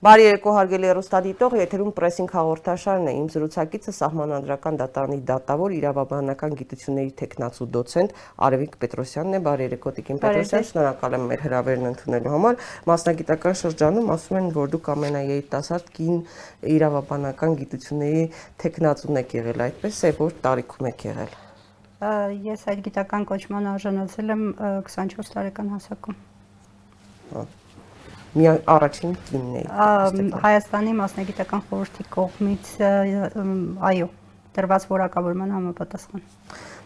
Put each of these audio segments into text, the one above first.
Բարի երեկո հարգելի հեռուստադիտող, եթերում պրեսինգ հաղորդաշարն է։ Իմ զրուցակիցը սահմանադրական դատարանի դատավոր իրավաբանական գիտությունների տեխնացու դոցենտ Արևիկ Պետրոսյանն է։ Բարի երեկո Տիկին Պետրոսյան, շնորհակալ եմ մեր հրավերն ընդունելու համար։ Մասնագիտական շրջանում ասում են, որ դուք ամենաերիտասարդ կին իրավաբանական գիտությունների տեխնացուն եք եղել, այդպես է, որ տարիքում եք եղել։ Ես այդ գիտական կոչման արժանացել եմ 24 տարեկան հասակում։ Հա մի առաջին կինն էի Հայաստանի մասնագիտական խորհրդի կողմից այո տրված որակավորման համապատասխան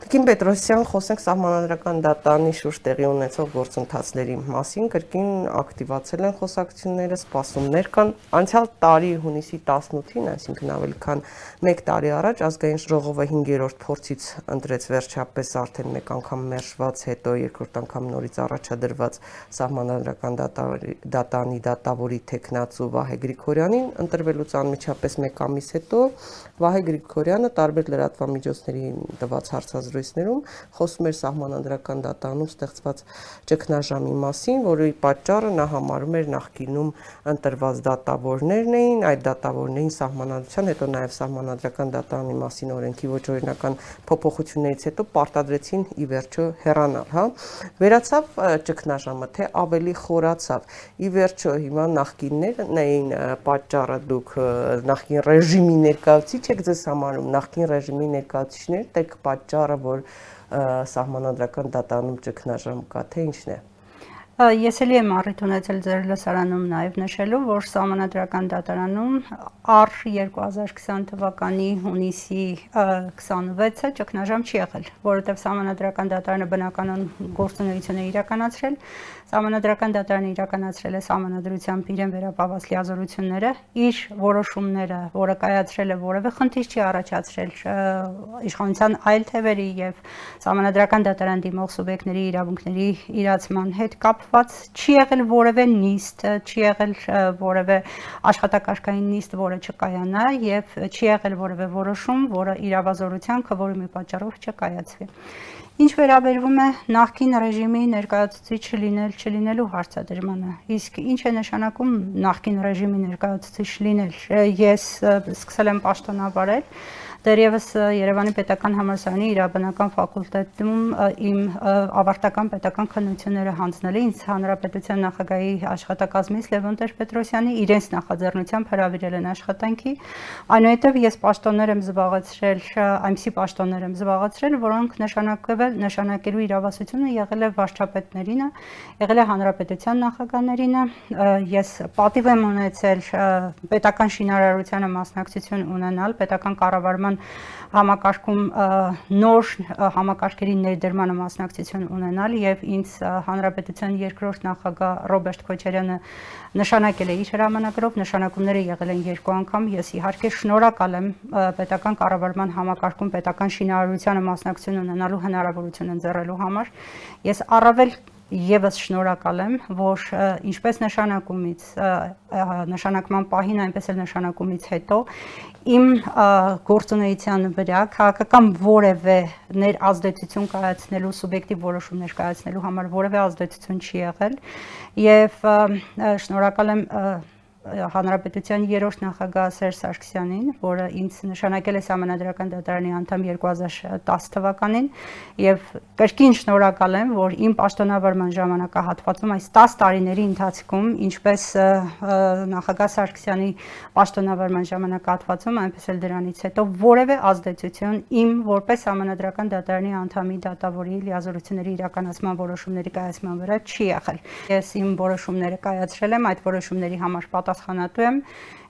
Տիկին Պետրոսյան, խոսենք սահմանադրական դատարանի շուրջ տեղի ունեցող գործընթացների մասին, կրկին ակտիվացել են խոսակցությունները, սպասումներ կան։ Անցյալ տարի հունիսի 18-ին, այսինքն ավելի քան 1 տարի առաջ ազգային ժողովը 5-րդ փորձից ընտրեց վերջապես արդեն մեկ անգամ մերժված, հետո երկրորդ անգամ նորից առաջադրված սահմանադրական դատարանի դատավորի տեխնացու Վահե Գրիգորյանին, ընտրվելուց անմիջապես 1 ամիս հետո Վահե Գրիգորյանը տարբեր լրատվամիջոցների տված հարցազրույցներում հարցազրույցներում խոսում էր սահմանադրական դատարանում ստեղծված ճգնաժամի մասին, որի պատճառը նա համարում էր նախկինում ընտրված դատավորներն էին, այդ դատավորներին սահմանադրության, հետո նաև սահմանադրական դատարանի մասին օրենքի ոչ օրինական փոփոխություններից հետո պարտադրեցին ի վերջո հեռանալ, հա։ Վերացավ ճգնաժամը, թե ավելի խորացավ։ Ի վերջո հիմա նախկիններն էին պատճառը դուք նախկին ռեժիմի ներկայացուցիչ եք ձեզ համարում, նախկին ռեժիմի ներկայացուցիչներ տեք պատճառը, որ սահմանադրական դատարանում ճգնաժամ կա, թե ինչն է։ Ես էլի եմ առիթ ունեցել ձեր լսարանում նաև նշելու, որ Սահմանադրական դատարանում առ 2020 թվականի հունիսի 26-ը ճգնաժամ չի եղել, որովհետև Սահմանադրական դատարանը բնականon գործունեություն է իրականացրել, Սահմանադրական դատարանը իրականացրել է Սահմանադրությամբ իրեն վերապահված լիազորությունները, իր որոշումները, որը կայացրել է որևէ խնդիր չի առաջացրել իշխանության այլ թևերի եւ Սահմանադրական դատարան դիմող սուբյեկտների իրավունքների իրացման հետ կապ կապված չի եղել որևէ նիստ, չի եղել որևէ աշխատակարգային նիստ, որը չկայանա եւ չի եղել որևէ որոշում, որը իրավազորության քվորումի պատճառով չկայացվի։ Ինչ վերաբերվում է նախկին ռեժիմի ներկայացուցիչ լինել չլինելու հարցադրմանը, իսկ ինչ է նշանակում նախկին ռեժիմի ներկայացուցիչ լինել։ Ես սկսել եմ պաշտոնավարել Դեռևս Երևանի Պետական Համալսարանի իրավաբանական ֆակուլտետում իմ ավարտական պետական քննությունները հանձնել ինձ Հանրապետության նախագահի աշխատակազմից Լևոն Տեր-Պետրոսյանի իրենց նախաձեռնությամբ հրավիրել են աշխատանքի։ Այնուհետև ես պաշտոններ եմ զբաղեցրել, այնպիսի պաշտոններ եմ զբաղեցրել, որոնք նշանակվել նշանակելու իրավասությունը եղել է վարչապետներինը, եղել է Հանրապետության նախագահներինը։ Ես պատիվ եմ ունեցել պետական շինարարությանը մասնակցություն ունենալ, պետական կառավարման համակարգման համակարգում նոր համակարգերի ներդրմանը մասնակցություն ունենալ եւ ինձ հանրապետության երկրորդ նախագահ Ռոբերտ Քոչարյանը նշանակել է իր հրամանագրով, նշանակումները եղել են երկու անգամ։ Ես իհարկե շնորհակալ եմ պետական կառավարման համակարգում պետական շինարարությանը մասնակցություն ունենալու հնարավորություն ընձեռելու համար։ Ես առավել եւս շնորհակալ եմ, որ ինչպես նշանակումից նշանակման պահին, այնպես էլ նշանակումից հետո իմ գործունեության վրա քաղաքական որևէ ներազդեցություն կայացնելու սուբյեկտիվ որոշումներ կայացնելու համար որևէ ազդեցություն չի եղել եւ շնորհակալ եմ Հանրապետության երրորդ նախագահ Սերժ Սարգսյանին, որը ինձ նշանակել է համանդրական դատարանի անդամ 2010 թվականին եւ կրկին շնորհակալ եմ, որ իմ պաշտոնավարման ժամանակահատվածում այս 10 տարիների ընթացքում, ինչպես նախագահ Սարգսյանի պաշտոնավարման ժամանակահատվածում, այնպես էլ դրանից հետո որևէ ազդեցություն իմ որպես համանդրական դատարանի անդամի դատավորի լիազորությունների իրականացման որոշումների կայացման վրա չի եղել։ Ես իմ որոշումները կայացրել եմ, այդ որոշումների համար պատասխան պատասխանատու եմ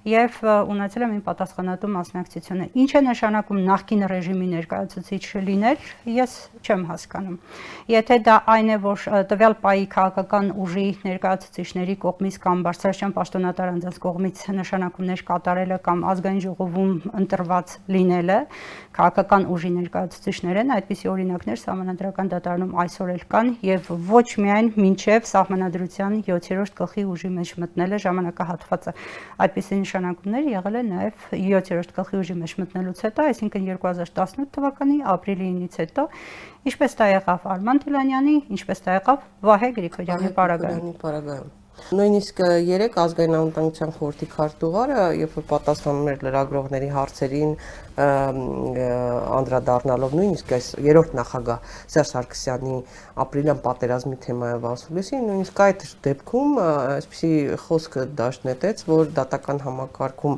եւ ունեցել եմ իմ պատասխանատու մասնակցությունը։ Ինչ է նշանակում նախկին ռեժիմի ներկայացուցիչ լինել, ես չեմ հասկանում։ Եթե դա այն է, որ տվյալ պայի քաղաքական ուժի ներկայացուցիչների կողմից կամ բարձրաշան պաշտոնատար անձանց կողմից նշանակումներ կատարելը կամ ազգային ժողովում ընտրված լինելը, քաղաքական ուժի ներկայացուցիչներ են, այդպիսի օրինակներ սահմանադրական դատարանում այսօր էլ կան եւ ոչ միայն մինչեւ սահմանադրության 7-րդ գլխի ուժի մեջ մտնելը ժամանակահատվածը։ Այդպիսի նշանակումներ եղել է նաեւ 7-րդ գլխի ուժի մեջ մտնելուց հետո, այսինքն 2018 թվականի ապրիլի 9-ից հետո, ինչպես դա եղավ Արման Թիլանյանի, ինչպես դա եղավ Վահե Գրիգորյանի պարագայում։ Նույնիսկ երեք ազգային անվտանգության խորհրդի քարտուղարը, երբ որ պատասխանում էր լրագրողների հարցերին, անդրադառնալով նույնիսկ այս երրորդ նախագահ Սերժ Սարգսյանի ապրիլյան պատերազմի թեմայով ասուլիսի, նույնիսկ այդ դեպքում այսպիսի խոսքը դաշտ նետեց, որ դատական համակարգում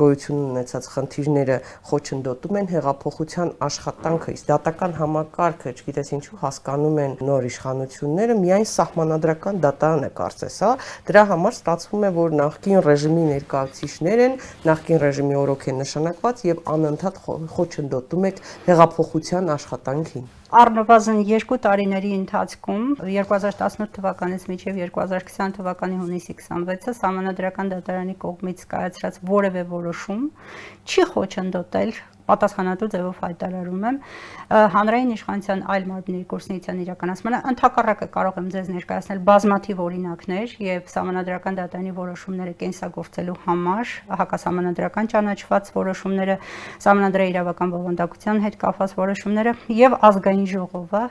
գոյություն ունեցած խնդիրները խոչընդոտում են հեղափոխության աշխատանքը, իսկ դատական համակարգը, չգիտես ինչու հասկանում են նոր իշխանությունները միայն սահմանադրական դատարանը կարծես, հա, դրա համար ստացվում է, որ նախկին ռեժիմի ներկայացուցիչներ են, նախկին ռեժիմի օրոք են նշանակված եւ անընդհատ անընդհատ խոչընդոտում եք հեղափոխության աշխատանքին։ Առնվազն 2 տարիների ընթացքում 2018 թվականից մինչև 2020 թվականի հունիսի 26-ը համանadrական դատարանի կողմից կայացրած որևէ որոշում չի խոչընդոտել պատասխանատու ձևով հայտարարում եմ. Հանրային իշխանության այլ մարմինների կուրսնիցիան իրականացմանը ընդհակառակը կարող եմ ձեզ ներկայացնել բազմաթիվ օրինակներ եւ համանդրական դատարանի որոշումները կենսագործելու համար հակասահմանադրական ճանաչված որոշումները համանդրային իրավական բովանդակության հետ կապված որոշումները եւ ազգային ժողովը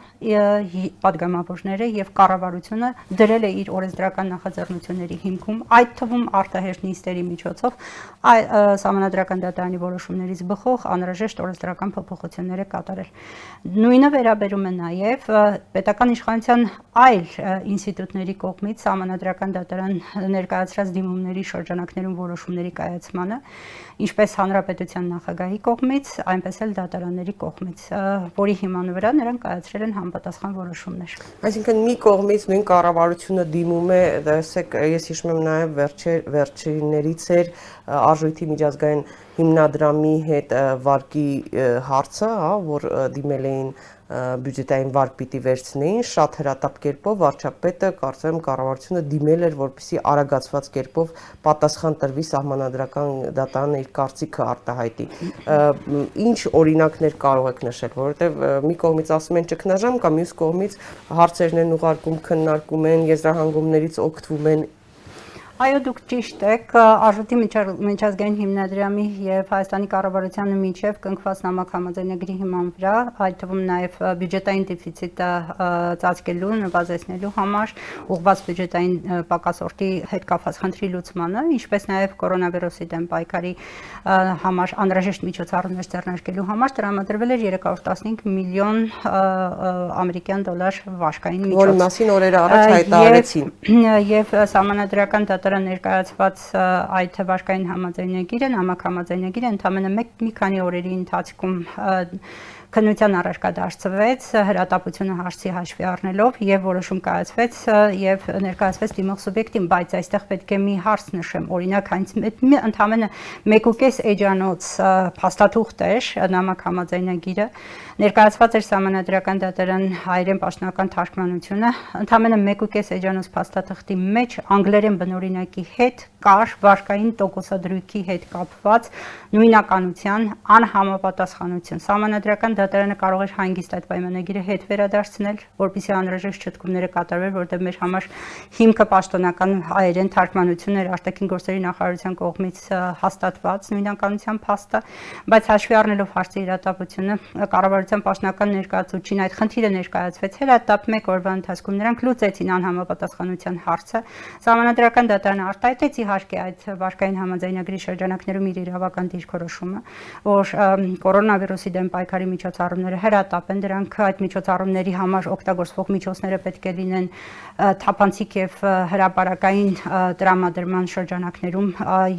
падգամավորները եւ կառավարությունը դրել է իր օրենսդրական նախաձեռնությունների հիմքում այդ թվում արտահերտ նիստերի միջոցով այ համանդրական դատարանի որոշումներից բխող անր անհրաժեշտ օրենսդրական փոփոխություններ է կատարել։ Նույնը վերաբերում է նաև պետական իշխանության այլ ինստիտուտների կողմից համանadrական դատարան ներկայացրած դիմումների շրջանակներում որոշումների կայացմանը, ինչպես հանրապետության նախագահի կողմից, այնպես էլ դատարանների կողմից, որի հիման վրա նրանք կայացրել են համապատասխան որոշումներ։ Այսինքն մի կողմից նույն կառավարությունը դիմում է, տեսեք, ես հիշում եմ նաև վերջի վերջիններից էր արժույթի միջազգային հիմնադրամի հետ վարկի հարցը, հա, որ դիմել էին բյուջետային վարկ պիտի վերցնեին շատ հրատապ կերպով վարչապետը կարծեմ կառավարությունը դիմել էր որպեսի արագացված կերպով պատասխան տրվի սահմանադրական դատարանը իր կարծիքը արտահայտի ինչ օրինակներ կարող եք նշել որովհետև մի կողմից ասում են ճգնաժամ կամ մյուս կողմից հարցերն են ուղարկում քննարկում են եզրահանգումներից օգտվում են Այո, դուք ճիշտ եք, Արժույթի միջազգային հիմնադրամի եւ Հայաստանի կառավարությանը միջև կնքված նամակ համաձայնագրի հիման վրա, այդ թվում նաեւ բյուջետային դեֆիցիտը ծածկելու, նվազեցնելու համար ուղղված բյուջետային պակասորտի հետ կապված խնդրի լուծմանը, ինչպես նաեւ կորոնավիրուսի դեմ պայքարի համար անհրաժեշտ միջոցառումներ ձեռնարկելու համար տրամադրվել էր 315 միլիոն ամերիկյան դոլար վարկային միջոց։ Որի մասին օրեր առաջ հայտարարեցին։ Եվ համանadrական դատարան դատարան ներկայացված այդ վարկային համաձայնագիրը, նամակ համաձայնագիրը ընդամենը մեկ մի քանի օրերի ընթացքում քննության առարկա դարձվեց հրատապությունը հարցի հաշվի առնելով եւ որոշում կայացվեց եւ ներկայացվեց դիմող սուբյեկտին, բայց այստեղ պետք է մի հարց նշեմ։ Օրինակ, հենց ընդամենը 1.5 էջանոց փաստաթուղթ էր նամակ համաձայնագիրը ներկայացված էր համանadrական դատարան հայերեն պաշտոնական թարգմանությունը ընդամենը 1.5 էջանոց փաստաթղթի մեջ անգլերեն բնօրինակի հետ կար վարկային տոկոսադրույքի հետ կապված նույնականության անհամապատասխանություն։ Համանadrական դատարանը կարող էր հանգիստ այդ պայմանագիրը հետ վերադարձնել, որpիսի անհրաժեշտ չտկումները կատարվեր, որտեղ մեր համար հիմքը պաշտոնական հայերեն թարգմանությունն էր արտաքին գործերի նախարարության կողմից հաստատված նույնականության փաստը, բայց հաշվի առնելով հարցի իրատապությունը կառավարության պաշտոնական ներկայացուցիչին այդ խնդիրը ներկայացվեց. Հրատապ 1 օրվա ընթացքում նրանք լուծեցին անհամապատասխանության հարցը։ Սահմանադրական դատարանը արտահայտեց իհարկե այդ վարկային համաձայնագրի շրջանակներում իր իրավական դիրքորոշումը, որ կորոնավիրուսի դեմ պայքարի միջ միջոցառումները հրատապ են, դրանք այդ միջոցառումների համար օգտագործվող միջոցները պետք է լինեն թափանցիկ եւ հրաապարակային տրամադրման շրջանակներում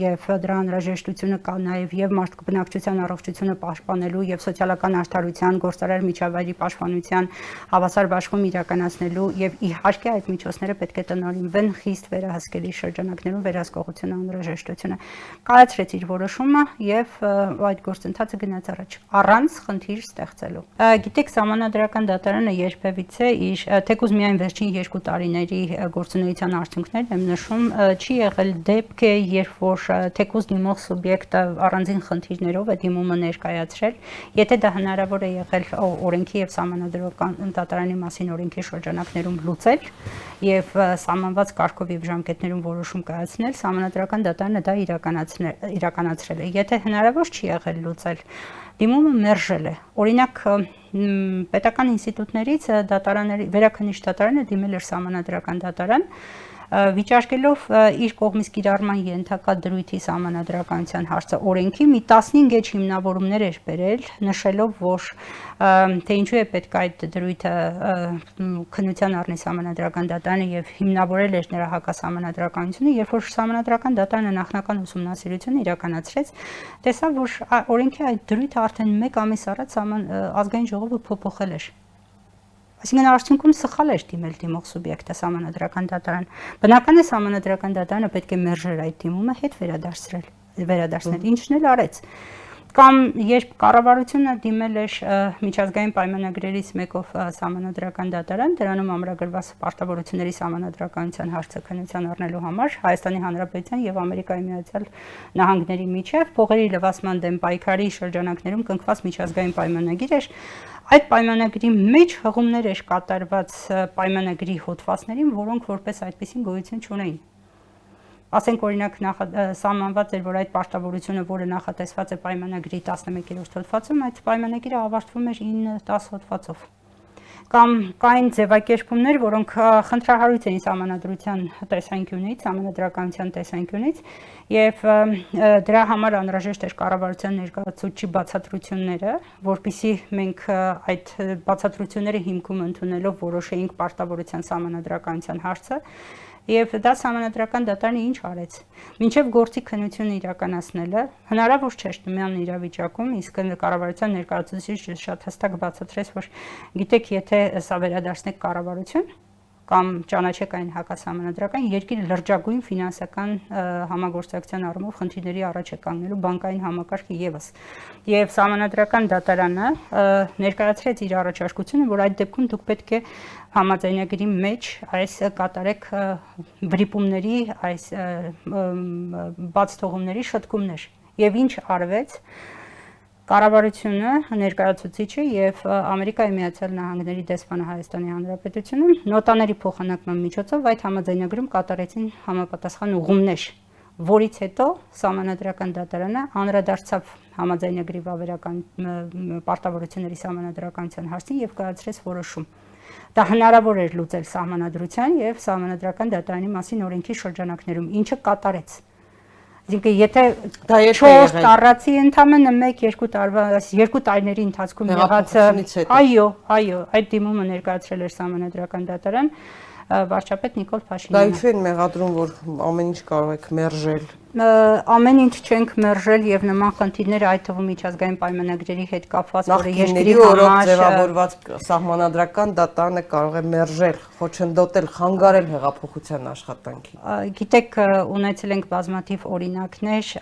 եւ դրա անհրաժեշտությունը կա նաեւ եւ մարդու բնակչության առողջությունը պաշտպանելու եւ սոցիալական արդարության, գործարար միջավայրի պաշտպանության հավասար բաշխում իրականացնելու եւ իհարկե այդ միջոցները պետք է տնօրինվեն խիստ վերահսկելի շրջանակներում վերահսկողությունը անհրաժեշտությունը կայացրեց իր որոշումը եւ այդ գործընթացը գնաց առաջ առանց խնդիր ստեղծելու։ Գիտեք, համանadrական դատարանը երբևիցե իր թեկուզ միայն վերջին 2 տարիների գործունեության արդյունքներն եմ նշում, չի եղել դեպք, երբ որ թեկուզ դիմող սուբյեկտը առանձին խնդիրներով է դիմումը ներկայացրել, եթե դա հնարավոր է եղել օրենքի եւ համանadrական դատարանի մասին օրենքի շրջանակներում լուծել եւ սահմանված կարգով եւ ժամկետներում որոշում կայացնել, համանadrական դատարանը դա իրականացնել իրականացրել է։ Եթե հնարավոր չի եղել լուծել, դիմումը մերժել է։ Օրինակ պետական ինստիտուտներից դատարանների վերաքննիչ դատարանը դիմել էր համանadrական դատարան, վիճարկելով իր կողմից կիրառման ենթակա դրույթի համանadrականության հարցը օրենքի մի 15 էջ հիմնավորումներ էր բերել, նշելով, որ թե ինչու է պետք այդ դրույթը քննության առնի համանadrական դատանը եւ հիմնավորել էր նրա հակասահմանադրականությունը, երբ որ համանadrական դատանը նախնական ուսումնասիրությունը իրականացրեց, տեսավ, որ օրենքի այդ դրույթը արդեն 1 ամիս առաջ ազգային ժողովը փոփոխել էր Այսինքն արդյունքում սխալ էր դիմել դիմող սուբյեկտը համանadrական դատարան։ Բնական է համանadrական դատարանը պետք է մերժեր այդ դիմումը հետ վերադարձրել, վերադարձնել, ինչն էլ արեց կամ երբ կառավարությունը դիմել էր միջազգային պայմանագրերից մեկով համանadrական դատարան, դրանում ամրագրված պարտավորությունների համանadrականության հարցը քննության առնելու համար Հայաստանի Հանրապետության եւ Ամերիկայի Միացյալ Նահանգների միջև փողերի լվացման դեմ պայքարի շրջանակներում կնքված միջազգային պայմանագիր էր, Այդ պայմանագրի մեջ հղումներ էր կատարված պայմանագրի հոդվածներին, որոնք որպես այդպեսին գոյություն չունեին։ Ասենք օրինակ սահմանված էր, որ այդ պարտավորությունը, որը նախատեսված է պայմանագրի 11-րդ հոդվածում, այդ պայմանագիրը ավարտվում էր 9-10 հոդվածով կամ կային ձևակերպումներ, որոնք խնդրահարույց էին համանadrության տեսանկյունից, համանadrականության տեսանկյունից եւ դրա համար անհրաժեշտ էր կառավարության ներկայացուցիչի բացատրությունները, որpիսի մենք այդ բացատրությունները հիմքում ընդունելով որոշեինք պարտավորության համանadrականության հարցը Եվ դա համանadrական դատարանը ինչ արեց։ Մինչև գործի քննությունը իրականացնելը հնարավոր չէր նման իրավիճակում, իսկ կառավարության ներկայացուցիչը շատ հստակ բացատրեց, որ գիտեք, եթե սա վերադարձնեք կառավարություն, կամ ճանաչեք այն հակասահմանադրական երկիրը լրջագույն ֆինանսական համագործակցության առումով խնդիրների առաջ է կանգնելու բանկային համակարգը եւս եւ համանadrական դատարանը ներկայացրեց իր առաջարկությունը որ այդ դեպքում դուք պետք է համաձայնագրի մեջ այս կատարեք վրիպումների այս բաց թողումների շտկումներ եւ ինչ արվեց Կառավարությունը, ներկայացուցիչը եւ Ամերիկայի Միացյալ Նահանգների դեսպանը Հայաստանի Հանրապետությունում նոտաների փոխանակման միջոցով այդ համաձայնագրում կատարեցին համապատասխան ուղումներ, որից հետո համանadrական դատարանը անդրադարձավ համաձայնագրի վավերական պարտավորությունների համանadrականության հարցին եւ կայացրեց որոշում։ Դա հնարավոր էր լուծել համանadrության եւ համանadrական դատարանի մասին օրենքի շրջանակներում, ինչը կատարեց Այսինքն եթե դա 4 տարածի ընդամենը 1-2 տարվա, 2 տարիների ընթացքում եղած այո, այո, այդ դիմումը ներկայացրել էր համանդրական դատարան վարչապետ Նիկոլ Փաշինյանը։ Դա ինչու են մեղադրում, որ ամեն ինչ կարող եք մերժել ամեն ինչ չենք մերժել եւ նման խնդիրները այդ թվում միջազգային պայմանագրերի հետ կապված, որը երկրի համար ձևավորված սահմանադրական դատանը կարող է մերժել, խոչընդոտել, խանգարել հեղափոխության աշխատանքին։ Գիտեք, ունեցել ենք բազմաթիվ օրինակներ,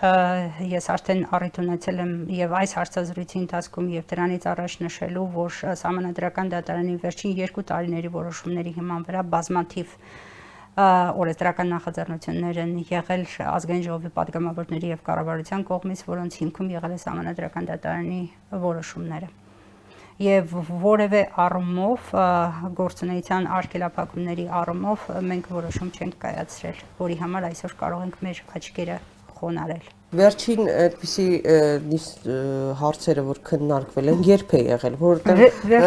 ես արդեն առիթ ունեցել եմ եւ այս հարցազրույցի ընթացքում եւ դրանից առաջ նշելու, որ սահմանադրական դատարանի վերջին 2 տարիների որոշումների հիման վրա բազմաթիվ օրենսդրական նախաձեռնություններ են եղել ազգային ժողովի падգամավորների եւ կառավարության կողմից, որոնց հիմքում եղել է համանդրական դատարանի որոշումները եւ որևէ առումով գործունեության արգելափակումների առումով մենք որոշում չենք կայացրել, որի համար այսօր կարող ենք մեր աչքերը խոնարել։ Վերջին այդպիսի հարցերը, որ քննարկվել են, երբ է եղել, որովհետև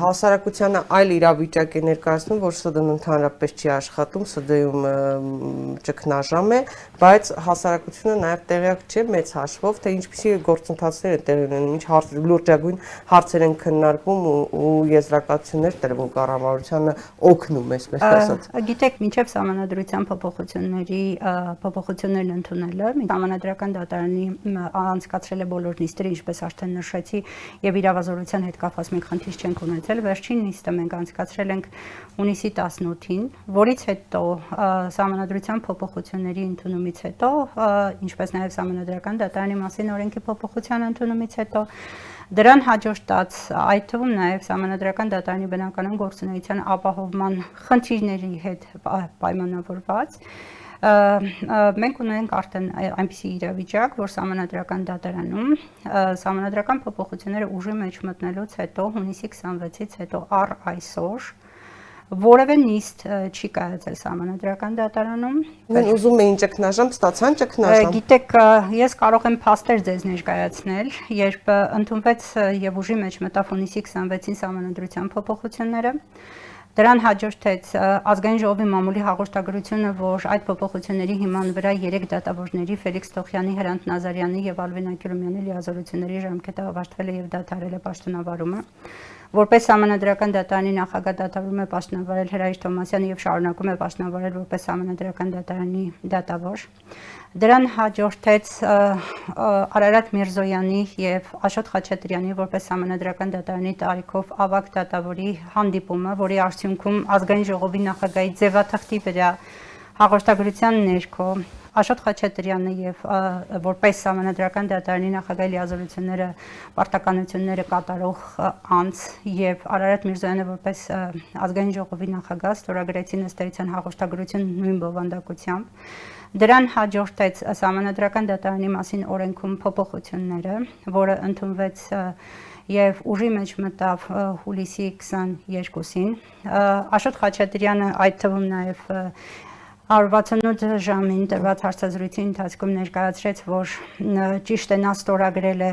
հասարակությանը այլ իրավիճակ է ներկայացնում, որ ՍԴ-ն ընդհանրապես չի աշխատում, ՍԴ-ում ճգնաժամ է, բայց հասարակությունը նաև տեղյակ չէ մեծ հաշվով, թե ինչպիսի գործընթացներ են տեղի ունենում, ինչ հարց լուրջագույն հարցեր են քննարկվում ու եզրակացություններ տրվում կառավարությանը օգնում, այսպես ասած։ Գիտեք, մինչև համանadrության փոփոխությունների փոփոխություններն ընդունելը, համանadrական Հանրապետական դատարանի անցկացրել է բոլոր նիստերը, ինչպես արդեն նշեցի, եւ իրավազորության հետ կապված մենք խնդիր չենք ունեցել։ Վերջին նիստը մենք անցկացրել ենք հունիսի 18-ին, որից հետո համանadrության փոփոխությունների ընդունումից հետո, ինչպես նաեւ համանadrական դատարանի մասին օրենքի փոփոխության ընդունումից հետո Դրան հաջորդած այդ թվում նաև համանդրական դատարանի բնականon գործունեության ապահովման խնդիրների հետ պայմանավորված մենք ունենք արդեն այնպիսի իրավիճակ, որ համանդրական դատարանում համանդրական փոփոխությունները ուժի մեջ մտնելուց հետո հունիսի 26-ից հետո առ այսօր որևէ նիստ չի կայացել համանդրական դատարանում։ Մենք ուզում էին ճգնաժամ, ստացան ճգնաժամ։ Գիտեք, ես կարող եմ փաստեր ձեզ ներկայացնել, երբ ընդունվեց եւ ուժի մեջ մտավ հունիսի 26-ին համանդրության փոփոխությունները Դրան հաջորդեց ազգային ժողովի մամուլի հաղորդագրությունը, որ այդ փոփոխությունների հիման վրա 3 դատավորների Ֆելիքս Տոխյանի, Հրանտ Նազարյանի եւ Ալվին Ակյուրումյանի լիազորությունների ժամկետը ավարտվել է եւ դադարել է պաշտոնավարումը։ Որպես համանդրական դատարանի նախագահ դատավորում է պաշտոնավարել Հրայր Թոմասյանը եւ շարունակում է պաշտոնավարել որպես համանդրական դատարանի դատավոր։ Դրան հաջորդեց Արարատ Միրզոյանի եւ Աշոտ Խաչատրյանի որպես համանդրական դատարանի տարիքով ավակ դատավորի հանդիպումը, որի արդյունքում ազգային ժողովի նախագահի ձևաթղթի վրա հաղորդագրության ներքո Աշոտ Խաչատրյանը եւ որպես համանդրական դատարանի նախագահի լիազորությունները պարտականությունները կատարող անձ եւ Արարատ Միրզոյանը որպես ազգային ժողովի նախագահ ստորագրեցին ըստ էության հաղորդագրություն նույն բովանդակությամբ Դրան հաջորդեց համանդրական դատարանի մասին օրենքում փոփոխությունները, որը ընդունվեց եւ ուժի մեջ մտավ հուլիսի 22-ին։ Աշոտ Խաչատրյանը այդ թվում նաեւ 168 ժամին տրված հարցազրույցի ընթացքում ներկայացրեց, որ ճիշտ է նա ստորագրել է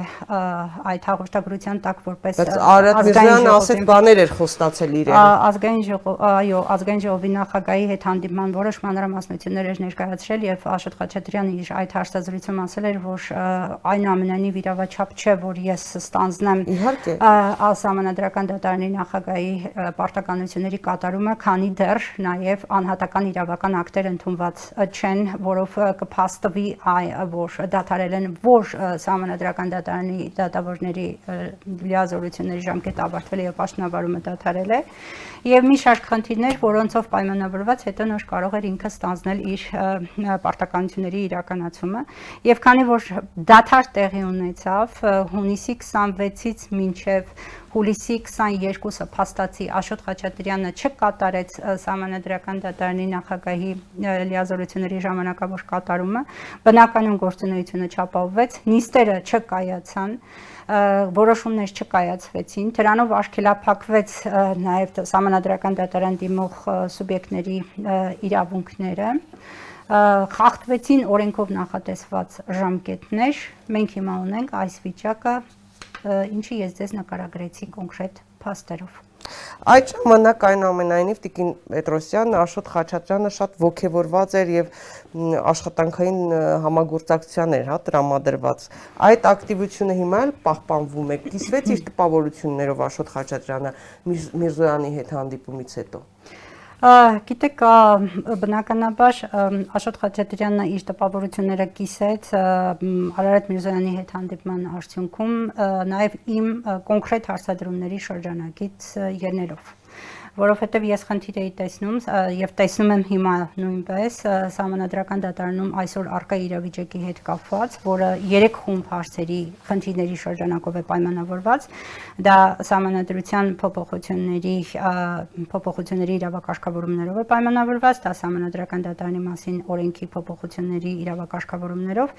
այդ հաղորդագրության տակ որպես ազգային ասეთ բաներ էր խոստացել իրեն։ Ազգային ժողով, այո, ազգային ժողովի նախագահի հետ հանդիպման որոշ մանրամասնություններ էր ներկայացրել եւ Աշոտ Խաչատրյանը իր այդ հարցազրույցում ասել էր, որ այնուամենայնիվ իրավաչափ չէ, որ ես ստանձնեմ Իհարկե ասամանադրական դատարանի նախագահի պարտականությունների կատարումը, քանի դեռ նաեւ անհատական իրավական ակտեր դատեր ընդունված չեն, որով կփաստվի այ որ դատարել են որ համանդրական դատարանի դատավորների լիազորությունների ժամկետը ավարտվել է եւ պաշտոնավարումը դատարել է եւ մի շարք խնդիրներ, որոնցով պայմանավորված հետո նոր կարող էր ինքը ստանձնել իր պարտականությունների իրականացումը եւ քանի որ դաթար տեղի ունեցավ հունիսի 26-ից մինչեւ հուլիսի 22-ը փաստացի Աշոտ Խաչատրյանը չկատարեց համանդրական դատարանի նախագահի լիազորությունների ժամանակավոր կատարումը, բնականon գործունեությունը չապահովվեց, նիստերը չկայացան, որոշումներ չկայացվեցին, դրանով արգելափակվեց նաև համանդրական դատարան դիմող սուբյեկտների իրավունքները խախտվեցին օրենքով նախատեսված ժամկետներ, մենք հիմա ունենք այս վիճակը ինչի ես ձեզ նկարագրեցի կոնկրետ փաստերով։ Այդ ժամանակ այնուամենայնիվ Տիկին Պետրոսյանը, Աշոտ Խաչատրյանը շատ ողջևորված էր եւ աշխատանքային համագործակցության էր, հա, տրամադրված։ Այդ ակտիվությունը հիմա էլ պահպանվում է։ Կիսվեց իր տպավորություններով Աշոտ Խաչատրյանը Միրզոյանի հետ հանդիպումից հետո։ Գիտեք, բնականաբար Աշոտ Խաչատրյանը իր տպավորությունները կիսեց Արարատ Միրզոյանի հետ հանդիպման արդյունքում նաև իմ կոնկրետ հարցադրումների շրջանակից ելնելով որովհետև ես խնդիր էի տեսնում եւ տեսնում եմ հիմա նույնպես համանadrական դատարանում այսօր արկա իրավիճակի հետ կապված, որը 3 խումբ հարցերի խնդիրների շրջանակով է պայմանավորված, դա համանadrության փոփոխությունների փոփոխությունների իրավակարգավորումներով է պայմանավորված, դա համանadrական դատարանի մասին օրենքի փոփոխությունների իրավակարգավորումներով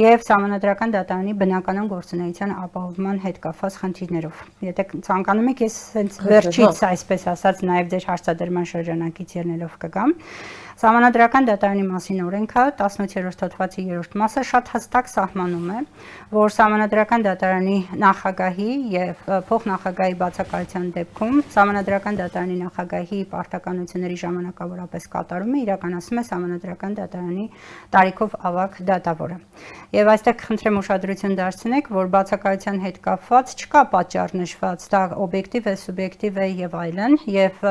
եւ համանadrական դատարանի բնականon գործունեության ապահովման հետ կապված խնդիրներով։ Եթե ցանկանում եք, ես հենց վերջից այսպես ասած նաև ձեր հարցադրման շրջանակից ելնելով կգամ։ Սահմանադրական դատարանի մասին օրենքը 18-րդ հոդվածի 3-րդ մասը շատ հստակ սահմանում է, որ Սահմանադրական դատարանի նախագահի եւ փոխնախագահի բացակայության դեպքում Սահմանադրական դատարանի նախագահի պարտականությունների ժամանակավորապես կատարումը իրականացում է Սահմանադրական դատարանի տարիքով ավակ դատավորը։ Եւ այստեղ խնդրեմ ուշադրություն դարձնեք, որ բացակայության հետ կապված չկա պատճառ նշված, դա օբյեկտիվ է, սուբյեկտիվ է եւ այլն, եւ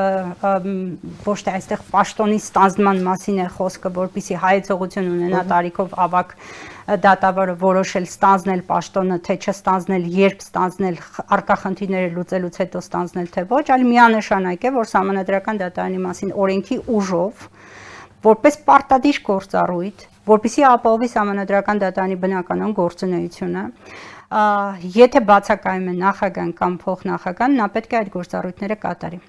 ոչ թե այստեղ պաշտոնի ստանձնման մասին է խոսքը, որpիսի հայեցողություն ունենա տարիքով ավակ դատավորը որոշել ստանձնել պաշտոնը, թե չստանձնել, երբ ստանձնել, արկա խնդիրները լուծելուց հետո ստանձնել, թե ոչ, այլ միանշանակ է, որ համանդրական դատարանի մասին օրենքի ուժով որպես պարտադիր գործառույթ, որpիսի ապահովի համանդրական դատարանի բնականon գործունեությունը, եթե բացակայում է նախագահան կամ փոխնախագահան, նա պետք է այդ գործառույթները կատարի։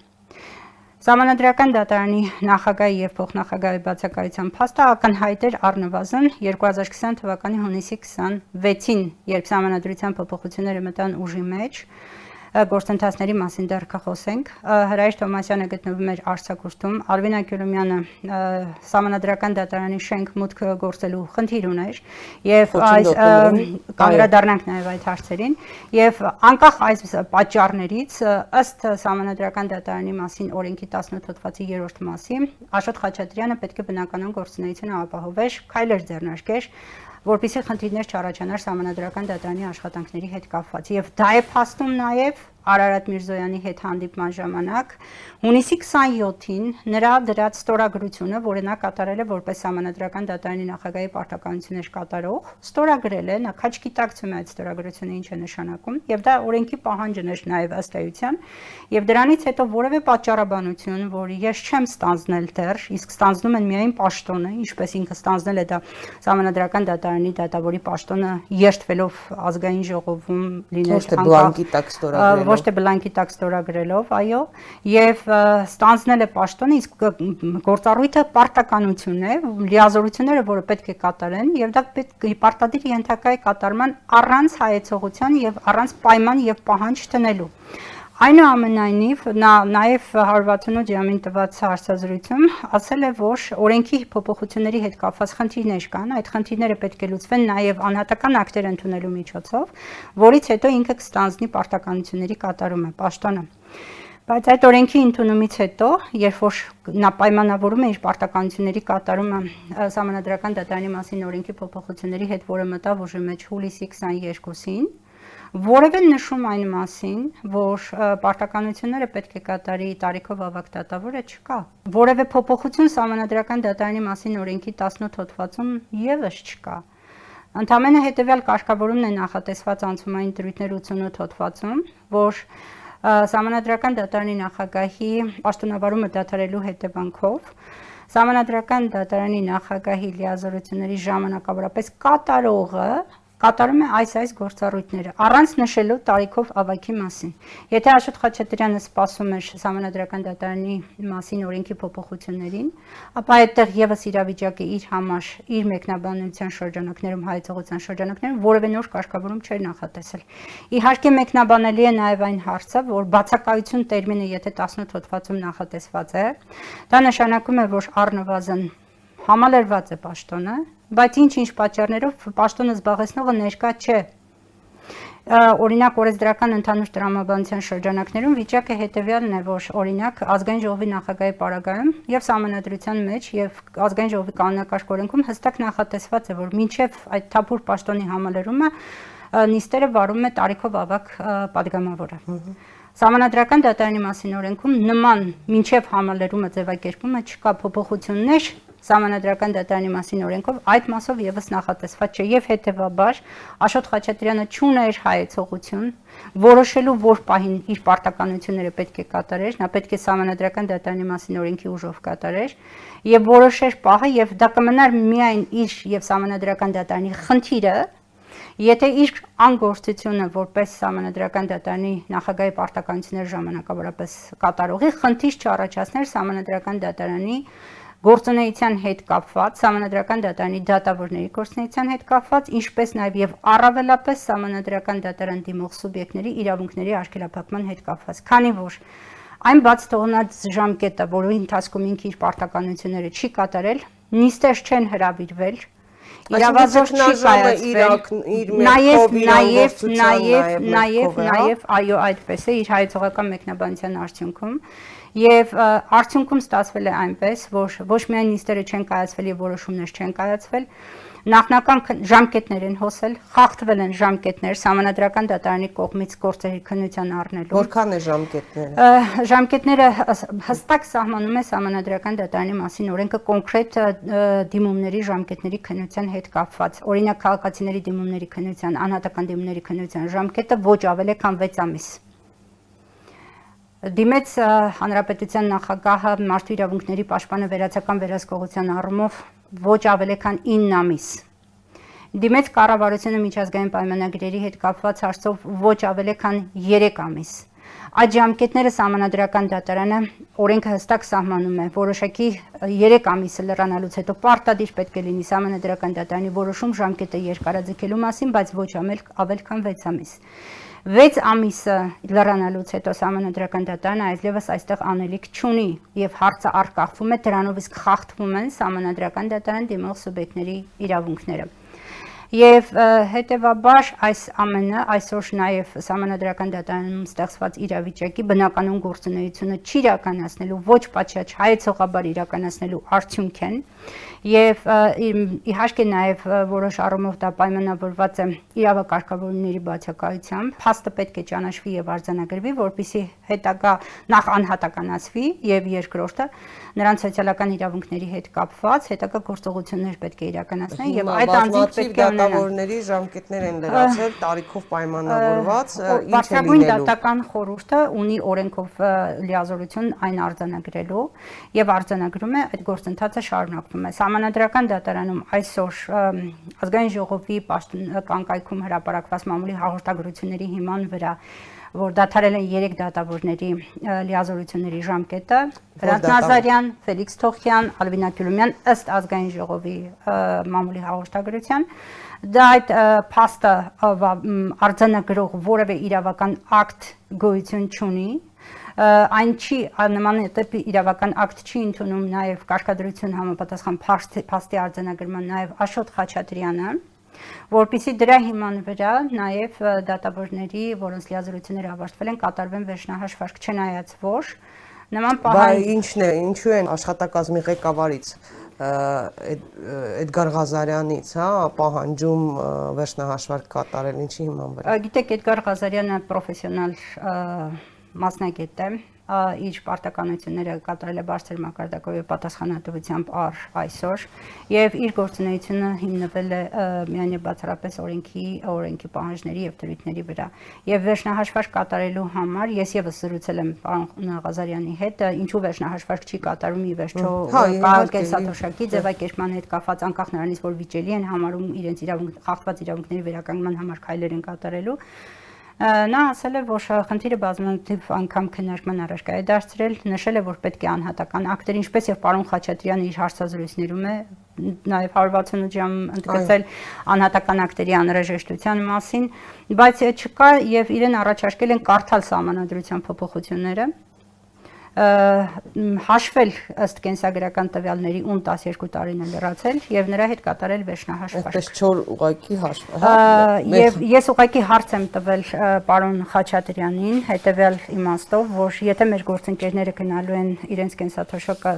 Սահմանադրական դատարանի նախագահի եւ փոխնախագահի բացակայության փաստը ակնհայտ էր առնվազն 2020 թվականի հունիսի 26-ին, երբ Սահմանադրության փոփոխությունները մտան ուժի մեջ, գործընթացների մասին դեռ կխոսենք։ Հրայր Թոմասյանը գտնվում էր Արցախուրտում, Արվին Ակյուրումյանը համանadrական դատարանի շենք մուտք գործելու խնդիր ուներ եւ այս կանգրադառնանք նաեւ այդ հարցերին եւ անկախ այս պատճառներից ըստ համանadrական դատարանի մասին օրենքի 18 հոդվածի 3-րդ մասի Աշոտ Խաչատրյանը պետք է բնականon գործունեությունը ապահովեր, քայլեր ձեռնարկեր որpիսի խնդիրներ չառաջանար համանadrական դատարանի աշխատանքների հետ կապված եւ դա է փաստում նաեւ Արարատ Միրզոյանի հետ հանդիպման ժամանակ հունիսի 27-ին նրա դրած ստորագրությունը, որը նա կատարել է որպես համանդրական դատարանի նախագահի պարտականություններ կատարող, ստորագրել է, նա քաչ գիտակցում է այդ ստորագրությունը ինչ է նշանակում, եւ դա օրենքի պահանջն էր նաեւ ըստ էության, եւ դրանից հետո որևէ պատճառաբանություն, որը ես չեմ ստանձնել դեռ, իսկ ստանձնում են միայն պաշտոնը, ինչպես ինքը ստանձնել է դա համանդրական դատարանի դատավորի պաշտոնը երթվելով ազգային ժողովում լինել անկախ ոչ թե բլանկի տակ ստորագրելով, այո, եւ ստանձնել է պաշտոնը, իսկ գործառույթը պարտականություն է, լիազորությունները, որը պետք է կատարեն, եւ դա պետք է պարտադիր ենթակա է կատարման առանց հայեցողության եւ առանց պայման եւ պահանջ տնելու։ Այնուամենայնիվ նա նաև 168 ժամին տված հարցազրույցում ասել է, որ օրենքի փոփոխությունների հետ կապված խնդիրներ կան, այդ խնդիրները պետք է լուծվեն նաև անհատական ակտեր ընդունելու միջոցով, որից հետո ինքը կստանձնի պարտականությունների կատարումը, պաշտոնը։ Բայց այդ օրենքի ընդունումից հետո, երբ որ նա պայմանավորում է իր պարտականությունների կատարումը համանդրական դատարանի մասին օրենքի փոփոխությունների հետ, որը մտավ ուժի մեջ հուլիսի 22-ին, որևէ նշում այն մասին, որ պարտականությունները պետք է կատարի տարիքով ավակ դատավորը չկա։ Որևէ փոփոխություն համանդրական դատարանի մասին օրենքի 18 հոդվածում եւս չկա։ Ընդամենը հետեւյալ կարգավորումն է նախատեսված անցումային դրույթներ 88 հոդվածում, որ համանդրական դատարանի նախագահի պաշտոնավարումը դադարելու հետևանքով Սամանադրական դատարանի նախագահի լիազորությունների ժամանակավորապես կատարողը կատարում է այս այս գործառույթները առանց նշելու տարիքով ավակի մասին։ Եթե Աշոտ Խաչատրյանը սպասում էր համանդրական դատարանի մասին օրենքի փոփոխություններին, ապա այդտեղ եւս իրավիճակը իր համար իր մեկնաբանության շրջանակներում հայցողության շրջանակներում որևէ նոր կարգավորում չէր նախատեսել։ Իհարկե մեկնաբանելի է նաեւ այն հարցը, որ բացակայություն տերմինը եթե 18 հոդվածում նախատեսված է, դա նշանակում է, որ առնվազն համալրված է պաշտոնը, բայց ինչ-ինչ պատճառներով պաշտոնը զբաղեցնողը ներկա չէ։ Օրինակ օրենսդրական ընդհանուր դրամաբանության շրջանակներում վիճակը հետևյալն է, որ օրինակ ազգային ժողովի նախագահի պարագայում եւ համանդրության մեջ եւ ազգային ժողովի կանոնակարգ օրենքում հստակ նախատեսված է, որ մինչեւ այդ թափուր պաշտոնի համալրումը նիստերը վարում է տարիքով ավակ падգամավորը։ Համանդրական դատարանի մասին օրենքում նման մինչև համալրումը ձևակերպումը չկա փոփոխություններ Սահմանադրական դատարանի մասին օրենքով այդ մասով եւս նախատեսված չէ եւ հետեւաբար Աշոտ Խաչատրյանը ճուներ հայեցողություն որոշելու որ պահին իր պարտականությունները պետք է կատարեր, նա պետք է սահմանադրական դատարանի մասին օրենքի ուժով կատարեր եւ որոշեր պահը եւ դա կմնար միայն իր եւ սահմանադրական դատարանի խնդիրը Եթե իր անգործությունը որպես համանդրական դատարանի նախագահի պարտականություններ ժամանակավորապես կատարողի խնդիր չառաջացներ համանդրական դատարանի գործունեության հետ կապված, համանդրական դատարանի դատավորների գործունեության հետ կապված, ինչպես նաև եւ առավելապես համանդրական դատարան դիմող սուբյեկտների իրավունքների արգելափակման հետ կապված։ Քանի որ այն բաց թողնած ժամկետը, որի ընթացքում ինքը իր պարտականությունները չի կատարել, նիստեր չեն հրավիրվել, իրավազորչ չի կայացվել։ Նաև նաև նաև նաև նաև այո այդպես է իր հայցողական մեկնաբանության արդյունքում Եվ արդյունքում ստացվել է այնպես, որ ոչ միայն նիստերը չեն կայացվել եւ որոշումներ չեն կայացվել, նախնական ժամկետներ են հոսել, խախտվել են ժամկետներ համանadrական դատարանի կողմից գործերի քննության առնելու։ Որքան է ժամկետները։ Ժամկետները հստակ սահմանում է համանadrական դատարանի մասին օրենքը կոնկրետ դիմումների ժամկետների քննության հետ կապված։ Օրինակ քաղաքացիների դիմումների քննության, անհատական դիմումների քննության ժամկետը ոչ ավել է քան 6 ամիս դիմեց հանրապետության նախագահը մարդու իրավունքների պաշտպանը վերացական վերահսկողության առումով ոչ ավել քան 9 ամիս դիմեց կառավարությունը միջազգային պայմանագրերի հետ կապված հարցով ոչ ավել քան 3 ամիս Այդ ժամկետները համանadrական դատարանը օրենքը հստակ սահմանում է. Որոշակի 3 ամիսը լրանալուց հետո պարտադիր պետք է լինի համանadrական դատարանի որոշում ժամկետը երկարաձգելու մասին, բայց ոչ ավել ավել քան 6 ամիս։ 6 ամիսը լրանալուց հետո համանդրական դատարանը այլևս այստեղ անելիք չունի եւ հարցը արկախվում է դրանով իսկ խախտվում են համանդրական դատարան դիմող սուբյեկտների իրավունքները։ Եվ հետեւաբար այս ամենը այսօր նաև համանդրական դատարանում ստեղծված իրավիճակի բնականon գործունեությունը չիրականացնելու ոչ պատշաճ հայեցողաբար իրականացնելու արդյունք են եւ իհարկե նաև որոշ առումով դա պայմանավորված է իրավակարգավորումների բացակայությամբ փաստը պետք է ճանաչվի եւ արձանագրվի որpիսի հետագա նախ անհատականացվի եւ երկրորդը նրանց սոցիալական իրավունքների հետ կապված հետագա գործողություններ պետք է իրականացնեն եւ այդ անձինք պետք է դատավորների ժամկետներ են լրացել տարիքով պայմանավորված ինչ է լինելու դատական խորհուրդը ունի օրենքով լիազորություն այն արձանագրելու եւ արձանագրում է այդ գործընթացը շարունակվում է համանadrական դատարանում այսօր ազգային ժողովի կանկայքում հրապարակված մամուլի հաղորդագրությունների հիման վրա որ դադարել են 3 դատավորների լիազորությունների ժամկետը. Հրանտ Նազարյան, Ֆելիքս Թոխյան, Ալվինա Գյուլումյան ըստ ազգային ժողովի մամուլի հաղորդագրության դա այդ փաստը արձանագրող որևէ իրավական ակտ գոյություն չունի այն չի նման տիպի իրավական ակտ չի ընդունում նաև կարգադրություն համապատասխան փաստի արձանագրման նաև Աշոտ Խաչատրյանը որpիսի դրա հիման վրա նաև դատավորների, որոնց լիազորությունները ավարտվել են, կատարվեն վերջնահաշվարկ չնայած որ նման պահանջ Բայց ի՞նչն է, ինչու են աշխատակազմի ղեկավարից Էդգար Ղազարյանից, հա, պահանջում վերջնահաշվարկ կատարել ինչի հիման վրա։ Գիտեք, Էդգար Ղազարյանը պրոֆեսիոնալ մասնագետ է, իր պարտականությունները կատարել է բարձր մակարդակով եւ պատասխանատվությամբ առ այսօր եւ իր գործունեությունը հիմնվել է միայն եւ բացառապես օրենքի օրենքի պահանջների եւ դրույթների վրա եւ վերջնահաշվարկ կատարելու համար ես եւս զրուցել եմ պարոն Ղազարյանի հետ ինչու վերջնահաշվարկ չի կատարում ի վերջո հա, կարգենսաթոշակի ձևակերպման հետ կապված անկախ նրանից որ վիճելի են համարում իրենց իրավունք խախտված իրավունքների վերականգնման համար քայլեր են կատարելու Նա ասել է, որ խնդիրը բազմաթիվ անգամ քննարկման առարկա է դարձրել, նշել է, որ պետք է անհատական ակտեր, ինչպես եւ պարոն Խաչատրյանը իր հարցազրույցներում է նաև 168 ժամ ընդգծել անհատական ակտերի անհրաժեշտության մասին, բայց չկա եւ իրեն առաջարկել են կարդալ սահմանադրության փոփոխությունները հաշվել ըստ կենսագրական տվյալների ուն 12 տարին է լրացել եւ նրա հետ կատարել վերջնահաշվարկ։ Այդպես 4 ուղակի հաշվ, հա։ Եւ ես ուղակի հարց եմ տվել պարոն Խաչատրյանին, հետեւյալ իմաստով, որ եթե մեր գործընկերները գնալու են իրենց կենսաթոշակը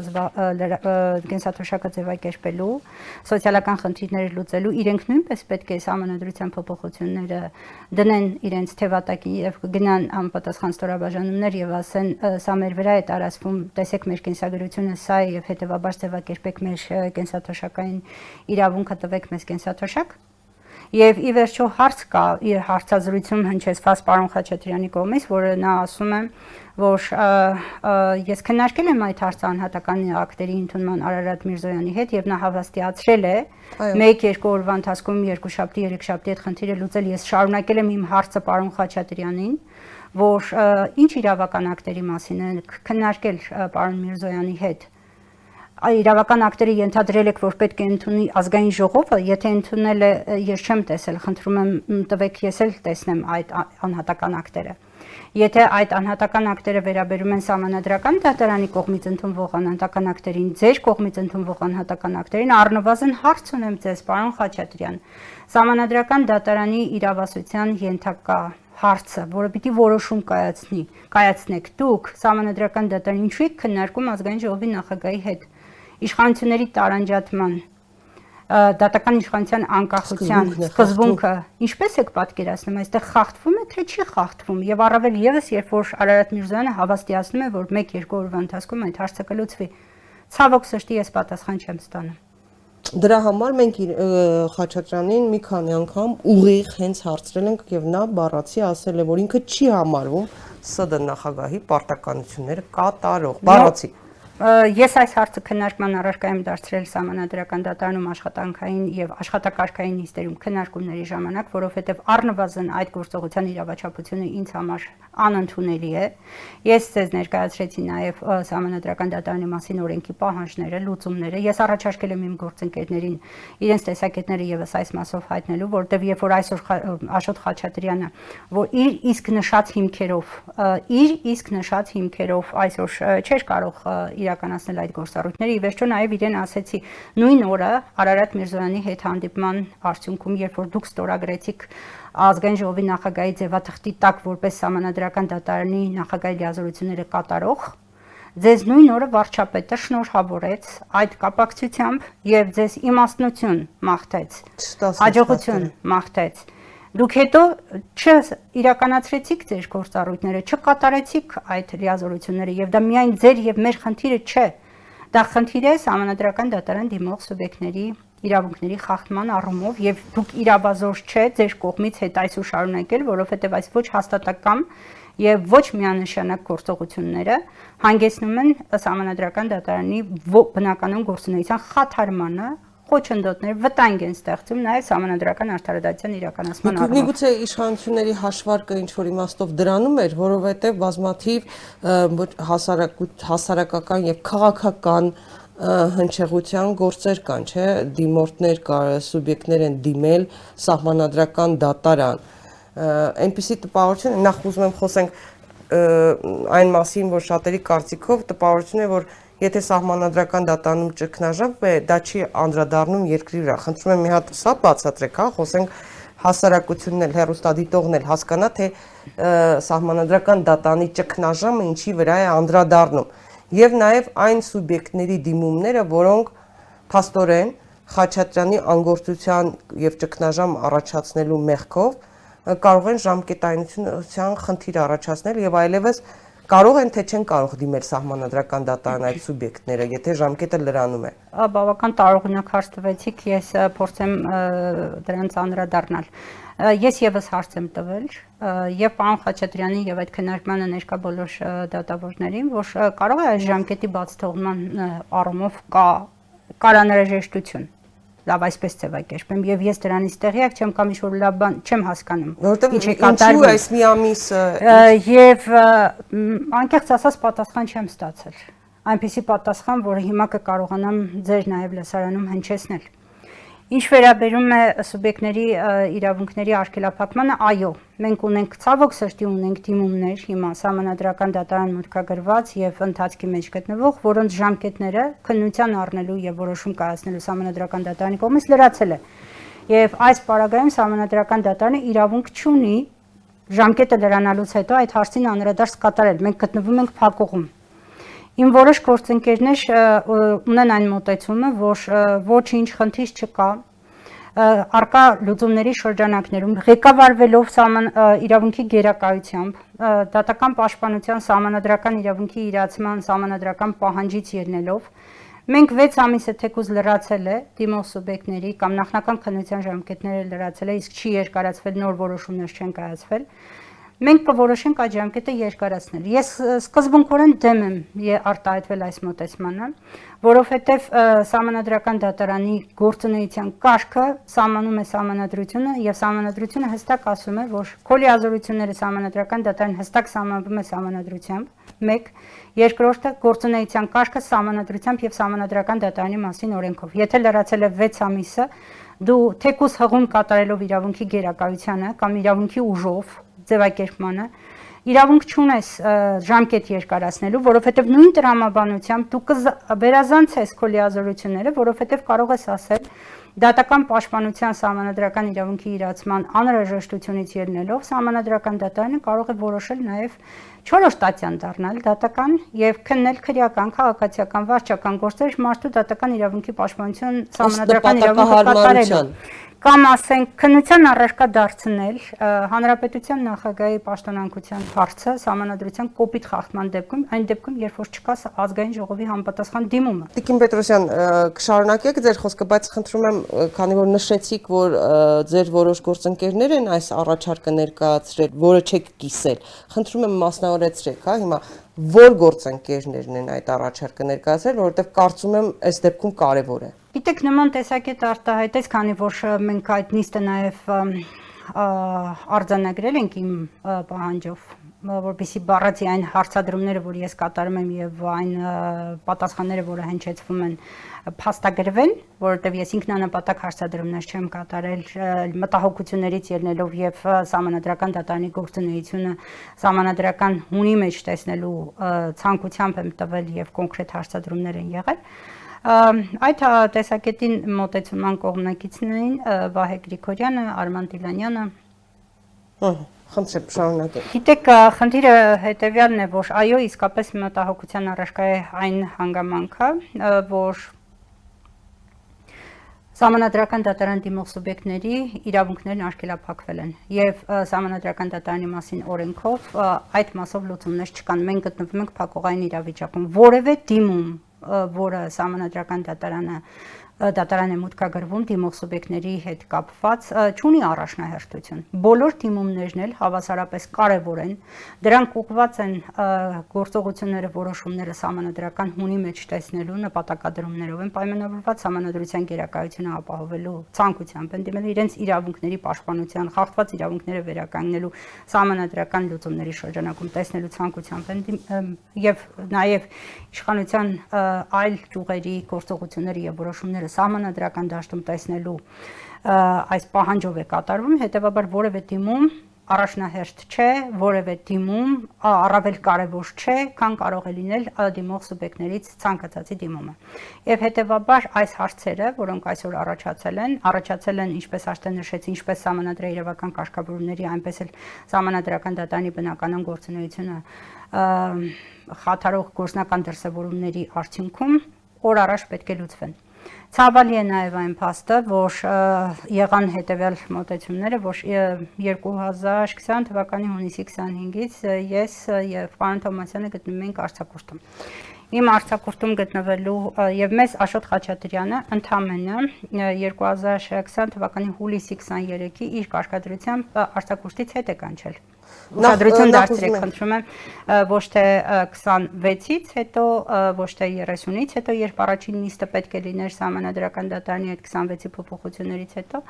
կենսաթոշակը ձևակերպելու, սոցիալական խնդիրները լուծելու, իրենք նույնպես պետք է համանadrության փոփոխությունները դնեն իրենց թևատակի եւ գնան անպատասխան ստորաբաժանումներ եւ ասեն սա մեր վրա է է տարածվում, տեսեք մեր կենսագրությունը սա է եւ հետեւաբար ձևակերպեք մեր կենսաթոշակային իրավունքը տվեք մեզ կենսաթոշակ։ Եվ ի վերջո հարց կա իր հարցազրույցում հնչեցված պարոն Խաչատրյանի կողմից, որը նա ասում է, որ ես քննարկել եմ այդ հարցը անհատական ակտերի ընդունման Արարատ Միրզոյանի հետ եւ նա հավաստիացրել է 1-2 օրվա ընթացքում երկու շաբթի, երեք շաբթի այդ խնդիրը լուծել ես շարունակել եմ իմ հարցը պարոն Խաչատրյանին որ ինչ իրավական ակտերի մասին է քննարկել պարոն Միրզոյանի հետ իրավական ակտերը ենթադրել եք, որ պետք է ընդունի ազգային ժողովը, եթե ընդունել է, ես չեմ տեսել, խնդրում եմ տվեք ես էլ տեսնեմ այդ անհատական ակտերը։ Եթե այդ անհատական ակտերը վերաբերում են համանadrական դատարանի կողմից ընդունվող անհատական ակտերին, ձեր կողմից ընդունվող անհատական ակտերին, առնվազն հարց ունեմ ձեզ, պարոն Խաչատրյան։ Համանadrական դատարանի իրավասության ենթակա հարցը, որը պիտի որոշում կայացնի, կայացնեք դուք համանդրական դատարան ինչու եք քննարկում ազգային ժողովի նախագահի հետ իշխանությունների տարանջատման դատական իշխանության անկախության սկզբունքը ինչպես եք պատկերացնում այստեղ խախտվում է թե չի խախտվում եւ առավել եւս երբ որ Արարատ Միրզոյանը հավաստիացնում է որ 1-2 օրվա ընթացքում այդ հարցը կլուծվի ցավոք սրտի ես պատասխան չեմ ստանում Դրա համար մենք Խաչատրյանին մի քանի անգամ ուղիղ հենց հարցրել ենք եւ նա բառացի ասել է, որ ինքը չի համարվում ՍԴ նախագահի պարտականությունները կատարող։ Բառացի ես այս հարցը քննարկման առարկայում դարձրել համանadrական դատարանում աշխատանքային եւ աշխատակարգային նիստերում քննարկումների ժամանակ, որովհետեւ առնվազն այդ գործողության իրավաչափությունը ինձ համար անընդունելի է։ Ես ձեզ ներկայացրեցի նաեւ համանadrական դատարանի մասին օրենքի պահանջները, լուծումները։ Ես առաջարկել եմ իմ գործընկերներին իրենց տեսակետները եւս այս մասով հայտնելու, որտեւ երբ որ այսօր Աշոտ Խաչատրյանը, որ իր իսկ նշած հիմքերով, իր իսկ նշած հիմքերով այսօր չէր կարող իրականացնել այդ գործառույթները։ Ի վերջո նաև իրեն ասեցի նույն օրը Արարատ Միրզոյանի հետ հանդիպման արդյունքում, երբ որ դուք ստորագրեցիք ազգային ժողովի նախագահի ձևաթղթի տակ որպես համանadrական դատարանի նախագահի լիազորությունները կատարող ձեզ նույն օրը վարչապետը շնորհավորեց այդ կապակցությամբ եւ ձեզ իմաստնություն մաղթեց հաջողություն մաղթեց դուք հետո չիրականացրեցիք ձեր գործառույթները, չկատարեցիք այդ լիազորությունները եւ դա միայն ձեր եւ մեր խնդիրը չէ։ Դա խնդիր է համանadrական դատարան դիմող սուբյեկտների իրավունքների խախտման առումով եւ դուք իրավազոր չէ ձեր կողմից հետ այսու շարունակել, որովհետեւ այս ոչ հաստատակամ եւ ոչ միանշանակ գործողությունները հանգեցնում են համանadrական դատարանի բնականon գործունեության խաթարմանը խոչընդոտներ վտանգ են ստեղծում նաև համանդրական արդարադատության իրականացման առումով։ Միգուցե իշխանությունների հաշվարկը ինչ որ իմաստով դրանում էր, որովհետև բազմաթիվ հասարակական եւ քաղաքական հնչեղության գործեր կան, չէ, դիմորդներ կա, սուբյեկտներ են դիմել սահմանադրական դատարան։ Այնպիսի տպավորություն նախ ուզում եմ խոսենք այն մասին, որ շատերի կարծիքով տպավորություն է, որ Եթե սահմանադրական դատանում ճգնաժամ է, դա չի անդրադառնում երկրի վրա։ Խնդրում եմ մի հատ սա բացատրեք, հա, խոսենք հասարակությունն էլ հերոստադիտողն էլ հասկանա, թե սահմանադրական դատանի ճգնաժամը ինչի վրա է անդրադառնում։ Եվ նաև այն սուբյեկտների դիմումները, որոնք փաստորեն Խաչատրյանի անգործության եւ ճգնաժամ առաջացնելու մեղքով կարող են ժամկետայնության խնդիր առաջացնել եւ այլևս կարող են թե չեն կարող դիմել սահմանադրական դատարան այդ սուբյեկտները, եթե ժամկետը լրանում է։ Բավական տարօրինակ հարց տվեցիք, ես փորձեմ դրանց անդրադառնալ։ Ես եւս հարց եմ տվել եւ պարոն Խաչատրյանին եւ այդ քննարկմանը ներկա բոլոր դատավորներին, որ կարող է այս ժամկետի բաց թողման առումով կա կարանրաժեշտություն լավ այսպես ձևակերպեմ եւ ես դրանից տեղյակ չեմ կամ ինչ-որ լավ բան չեմ հասկանում որովհետեւ ինչ է կատարվում այս մի ամիսը եւ անկեղծ ասած պատասխան չեմ ստացել այնպիսի պատասխան որը հիմա կկարողանամ ձեր նաեւ լսարանում հնչեցնել Ինչ վերաբերում է սուբյեկտների իրավունքների արգելափակմանը, այո, մենք ունենք ցավոք սրտի ունենք դիմումներ հիմա համանadrական դատարան մուտքագրված եւ ընթացքի մեջ գտնվող, որոնց ժամկետները քննության առնելու եւ որոշում կայացնելու համանadrական դատարանի կողմից լրացել է։ Եվ այս պարագայում համանadrական դատարանը իրավունք չունի ժամկետը լրանալուց հետո այդ հարցին անդրադարձ կատարել։ Մենք գտնվում ենք փակուղում Իմ որոշ գործընկերներ ունեն այն մոտեցումը, որ ոչինչ խնդիր չկա, արկա լուծումների շրջանակներում ղեկավարվելով սահման իրավունքի գերակայությամբ դատական պաշտպանության սահմանադրական իրավունքի իրացման սահմանադրական պահանջից ելնելով մենք 6 ամիսը թեկուզ լրացել է դիմող սուբյեկտների կամ նախնական քննության ժամկետները լրացել է իսկ չի երկարացվել նոր որոշումներ չեն կայացվել մենք կորոշենք այդ ժամկետը երկարացնել։ Ես սկզբունքորեն դեմ եմ արտահայտվել այս մոտեցմանը, որովհետև համանadrական դատարանի գործունեության կարգը սահմանում է համանadrությունը եւ համանadrությունը հստակ ասում է, որ քոլիազորությունները համանadrական դատարան հստակ սահմանվում է համանadrությամբ։ 1 Երկրորդը գործունեության կարգը համանadrությամբ եւ համանadrական դատարանի մասին օրենքով։ Եթե լրացել է 6 ամիսը, դու թեկուս հղում կատարելով իրավունքի գերակայությանը կամ իրավունքի ուժով ձևակերպմանը իրավունք չունես ժամկետ երկարացնելու, որովհետև նույն տրամաբանությամբ դու կվերազանցես քո լիազորությունները, որովհետև կարող ես ասել դատական պաշտպանության սահմանադրական իրավունքի իրացման անհրաժեշտությունից ելնելով սահմանադրական դատարանը կարող է որոշել նաև 4 ստատյան դառնալ դատական եւ քննել քրեական, քաղաքացիական, վարչական գործեր մարդու դատական իրավունքի պաշտպանություն սահմանադրական իրավունքը կատարելու կամ ասենք քննության առարկա դարձնել հանրապետության նախագահի պաշտոնանկության հարցը համանadrության կոպիտ խախտման դեպքում, այն դեպքում, երբ որ չկա ազգային ժողովի համապատասխան դիմումը։ Տիկին Պետրոսյան, կշարունակեք ձեր խոսքը, բայց խնդրում եմ, քանի որ նշեցիք, որ ձեր որոշ գործընկերներ են այս առաջարկը ներկայացրել, որը չեք կիսել, խնդրում եմ մասնավորեցրեք, հա, հիմա որ գործընկերներն են այդ առաջարկը ներկայացրել, որովհետև կարծում եմ այս դեպքում կարևոր է։ Գիտեք, նման տեսակետ արտահայտեց, քանի որ մենք այդ նիստը նաև արձանագրել ենք իմ պահանջով որբիսի բառացի այն հարցադրումները, որ ես կատարում եմ եւ այն պատասխանները, որը հնչեցվում են, փաստագրվեն, որովհետեւ ես ինքնանպատակ հարցադրումներ չեմ կատարել մտահոգություններից ելնելով եւ համանadrական դատարանի գործունեությունը համանadrական հունի մեջ տեսնելու ցանկությամբ եմ տվել եւ կոնկրետ հարցադրումներ են եղել այդ տեսակետին մոտեցման կողմնակիցներին Վահե Գրիգորյանը, Արման Տիլանյանը Ահա Խնդրեմ, շարունակեք։ Գիտեք, խնդիրը հետեւյալն է, որ այո, իսկապես մտահոգության առարկա է այն հանգամանքը, որ Սահմանադրական դատարան դիմող սուբյեկտների իրավունքներն արգելափակվել են եւ Սահմանադրական դատարանի մասին օրենքով այդ մասով լուծումներ չկան։ Մենք գտնվում ենք փակողային իրավիճակում։ Որևէ դիմում, որը Սահմանադրական դատարանը դատարան է մուտքագրվում դիմող սուբյեկտների հետ կապված ճունի առաջնահերթություն։ Բոլոր դիմումներն էլ հավասարապես կարևոր են։ Դրանք ուղղված են գործողությունները, որոշումները համանadrական հունի մեջ տեսնելու նպատակադրումներով են պայմանավորված համանadrության գերակայությունը ապահովելու ցանկությամբ են դիմել իրենց իրավունքների պաշտպանության, խախտված իրավունքները վերականգնելու համանadrական լուծումների շրջանակում տեսնելու ցանկությամբ են եւ նաեւ իշխանության այլ ճյուղերի գործողությունները եւ որոշումները սահմանադրական դաշտում տեսնելու այս պահանջով է կատարվում, հետեւաբար որևէ դիմում առաջնահերթ չէ, որևէ դիմում առավել կարևոր չէ, քան կարող է լինել դիմող սուբյեկտներից ցանկացածի դիմումը։ Եվ հետեւաբար այս հարցերը, որոնք այսօր առաջացել են, առաջացել են ինչպես արդեն նշեցի, ինչպես համանadrի իրավական կարգավորումների, այնպես էլ համանadrական դատանի բնականon գործունեությունը խաթարող գործնական դրսևորումների արդյունքում օր առաջ պետք է լուծվեն։ Ցավալի է նաև այն փաստը, որ եղան հետևյալ մոտեցումները, որ 2020 թվականի հունիսի 25-ից ես եւ պարոն Թոմասյանը գտնվում ենք Արցախուրտում։ Իմ Արցախուրտում գտնվելու եւ մեզ Աշոտ Խաչատրյանը ընդամենը 2020 թվականի հուլիսի 23-ի իր կարգադրությամբ Արցախուրտից հետ է կանչել ուշադրություն դարձրեք, խնդրում եմ, ոչ թե 26-ից հետո, ոչ թե 30-ից հետո, երբ առաջին նիստը պետք է լիներ համանadrական դատարանի այդ 26-ի փոփոխություններից հետո,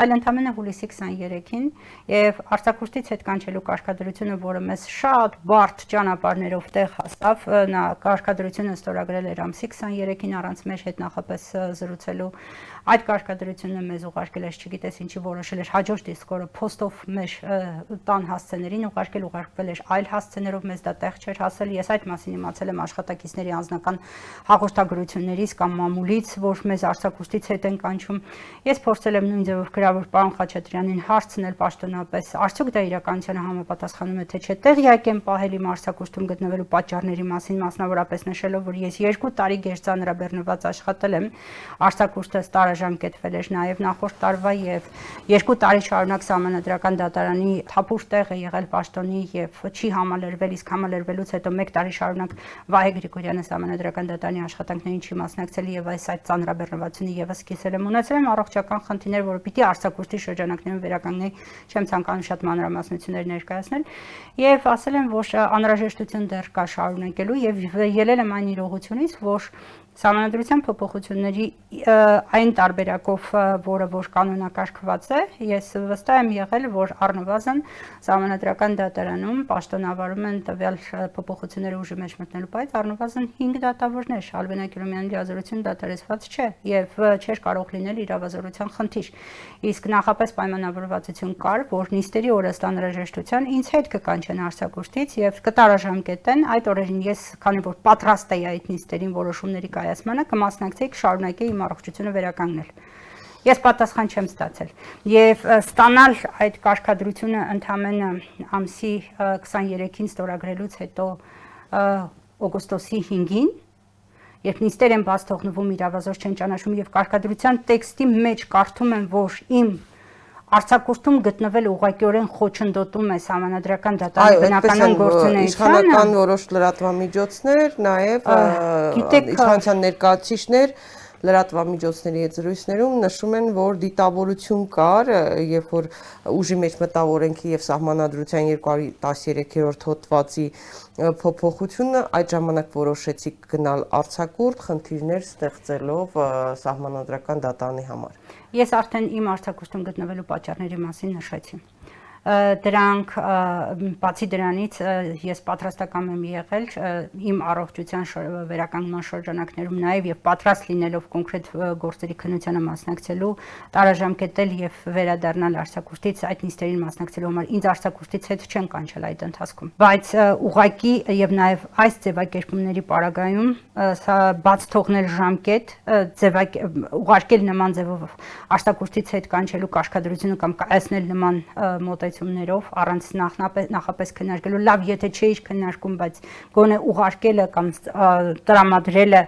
այլ ընդամենը հուլիսի 23-ին եւ արձակուրդից հետ կանչելու կարգադրությունը, որը մեզ շատ բարդ ճանապարհներով տեղ հասավ, նա կարգադրությունը ստորագրել էր ամսի 23-ին առանց մեր հետ նախապես զրուցելու այդ կարգադրությունը մեզ ուղարկել էր, չգիտես ինչի որոշել էր հաջորդ իսկ օրը post-ով մեր տան հասցեներին ուղարկել, ուղարկվել էր այլ հասցեներով մեզ դա տեղ չէր հասել։ Ես այդ մասին իմացել եմ աշխատակիցների անձնական հաղորդագրություններից կամ մամուլից, որ մեզ արձակուրդից հետ են կանչում։ Ես փորձել եմ նույն ձևով գրավոր պարոն Խաչատրյանին հարցնել պաշտոնապես, արդյոք դա իրականությանը համապատասխանում է թե չէ։ Տեղյակ եմ պահել իմ արձակուրդում գտնվելու պատճառների մասին, մասնավորապես նշելով, որ ես 2 տարի գերծանրաբեռնված աշխատել եմ արձակուրդը տարաժամկետվել էր նաև նախորդ տարվա եւ երկու տարի շարունակ համանadrական դատարանի թափուր տեղ է եղել պաշտոնի եւ չի համալրվել, իսկ համալրվելուց հետո 1 տարի շարունակ Վահե Գրիգորյանը համանadrական դատարանի աշխատանքներին չի մասնակցել եւ այս այդ ծանրաբեռնվածությունը եւս կիսել եմ ունեցել եմ առողջական խնդիրներ, որը պիտի արձակուրդի շրջանակներում վերականգնեի, չեմ ցանկանում շատ մանրամասնություններ ներկայացնել եւ ասել եմ, որ անհրաժեշտություն դեռ կա շարունակելու եւ ելել եմ այն իրողությունից, որ Սահմանադրության փոփոխությունների այն տարբերակով, որը որ կանոնակարգված է, ես վստահ եմ եղել, որ առնվազն սահմանադրական դատարանում պաշտոնավարում են տվյալ փոփոխությունները ուժի մեջ մտնելու բայց առնվազն 5 դատավորներ, Ալբենա Կիրոմյանի լիազորությունը դատարեցված չէ եւ չէր կարող լինել իրավազորության խնդիր։ Իսկ նախապես պայմանավորվածություն կար, որ նիստերի օրը ստանրաժեշտության ինձ հետ կկանչեն արձակուրդից եւ կտարաժամկետեն այդ օրերին ես քանի որ պատրաստ էի այդ նիստերին որոշումների կայ կայացմանը կմասնակցեի, կշարունակեի իմ առողջությունը վերականգնել։ Ես պատասխան չեմ ստացել։ Եվ ստանալ այդ կարգադրությունը ընդամենը ամսի 23-ին ստորագրելուց հետո օգոստոսի 5-ին երբ նիստեր են բաց թողնվում իրավազոր չեն ճանաչում եւ կարգադրության տեքստի մեջ կարդում են, որ իմ Արցակուրտում գտնվել ուղղակիորեն խոչընդոտում է համանadrական դատարանի բնականon գործունեությանը։ Իշխանական որոշ լրատվամիջոցներ, նաև իշխանության ներկայացուցիչներ լրատվամիջոցների հետ զրույցներում նշում են, որ դիտավորություն կար, երբ որ ուժի մեջ մտավ օրենքի եւ սահմանադրության 213-րդ հոդվածի փոփոխությունը, այդ ժամանակ որոշեցիք գնալ արցակուրտ խնդիրներ ստեղծելով սահմանադրական դատանի համար։ Ես արդեն իմ արցակուրտում գտնվելու պատճառների մասին նշեցի դրանք բացի դրանից ես պատրաստական եմ եղել իմ առողջության վերականգնման շրջանակներում նաև եւ պատրաստ լինելով կոնկրետ գործերի քննությանը մասնակցելու տարաժամկետել եւ վերադառնալ արցակուրտից այդ նիստերին մասնակցելու համար ինձ արցակուրտից հետ չեն կանչել այդ ընթացքում բայց ուղակի եւ նաև այս ձևակերպումների պարագայում բաց թողնել ժամկետ ձևակ ուղարկել նման ձևով արցակուրտից հետ կանչելու կաշկադրությունը կամ կայացնել նման մոտ բացահայտություններով առանց նախնապես նախապես քննարկելու լավ եթե չէիր քննարկում բայց գոնե ուղարկելը կամ տրամադրելը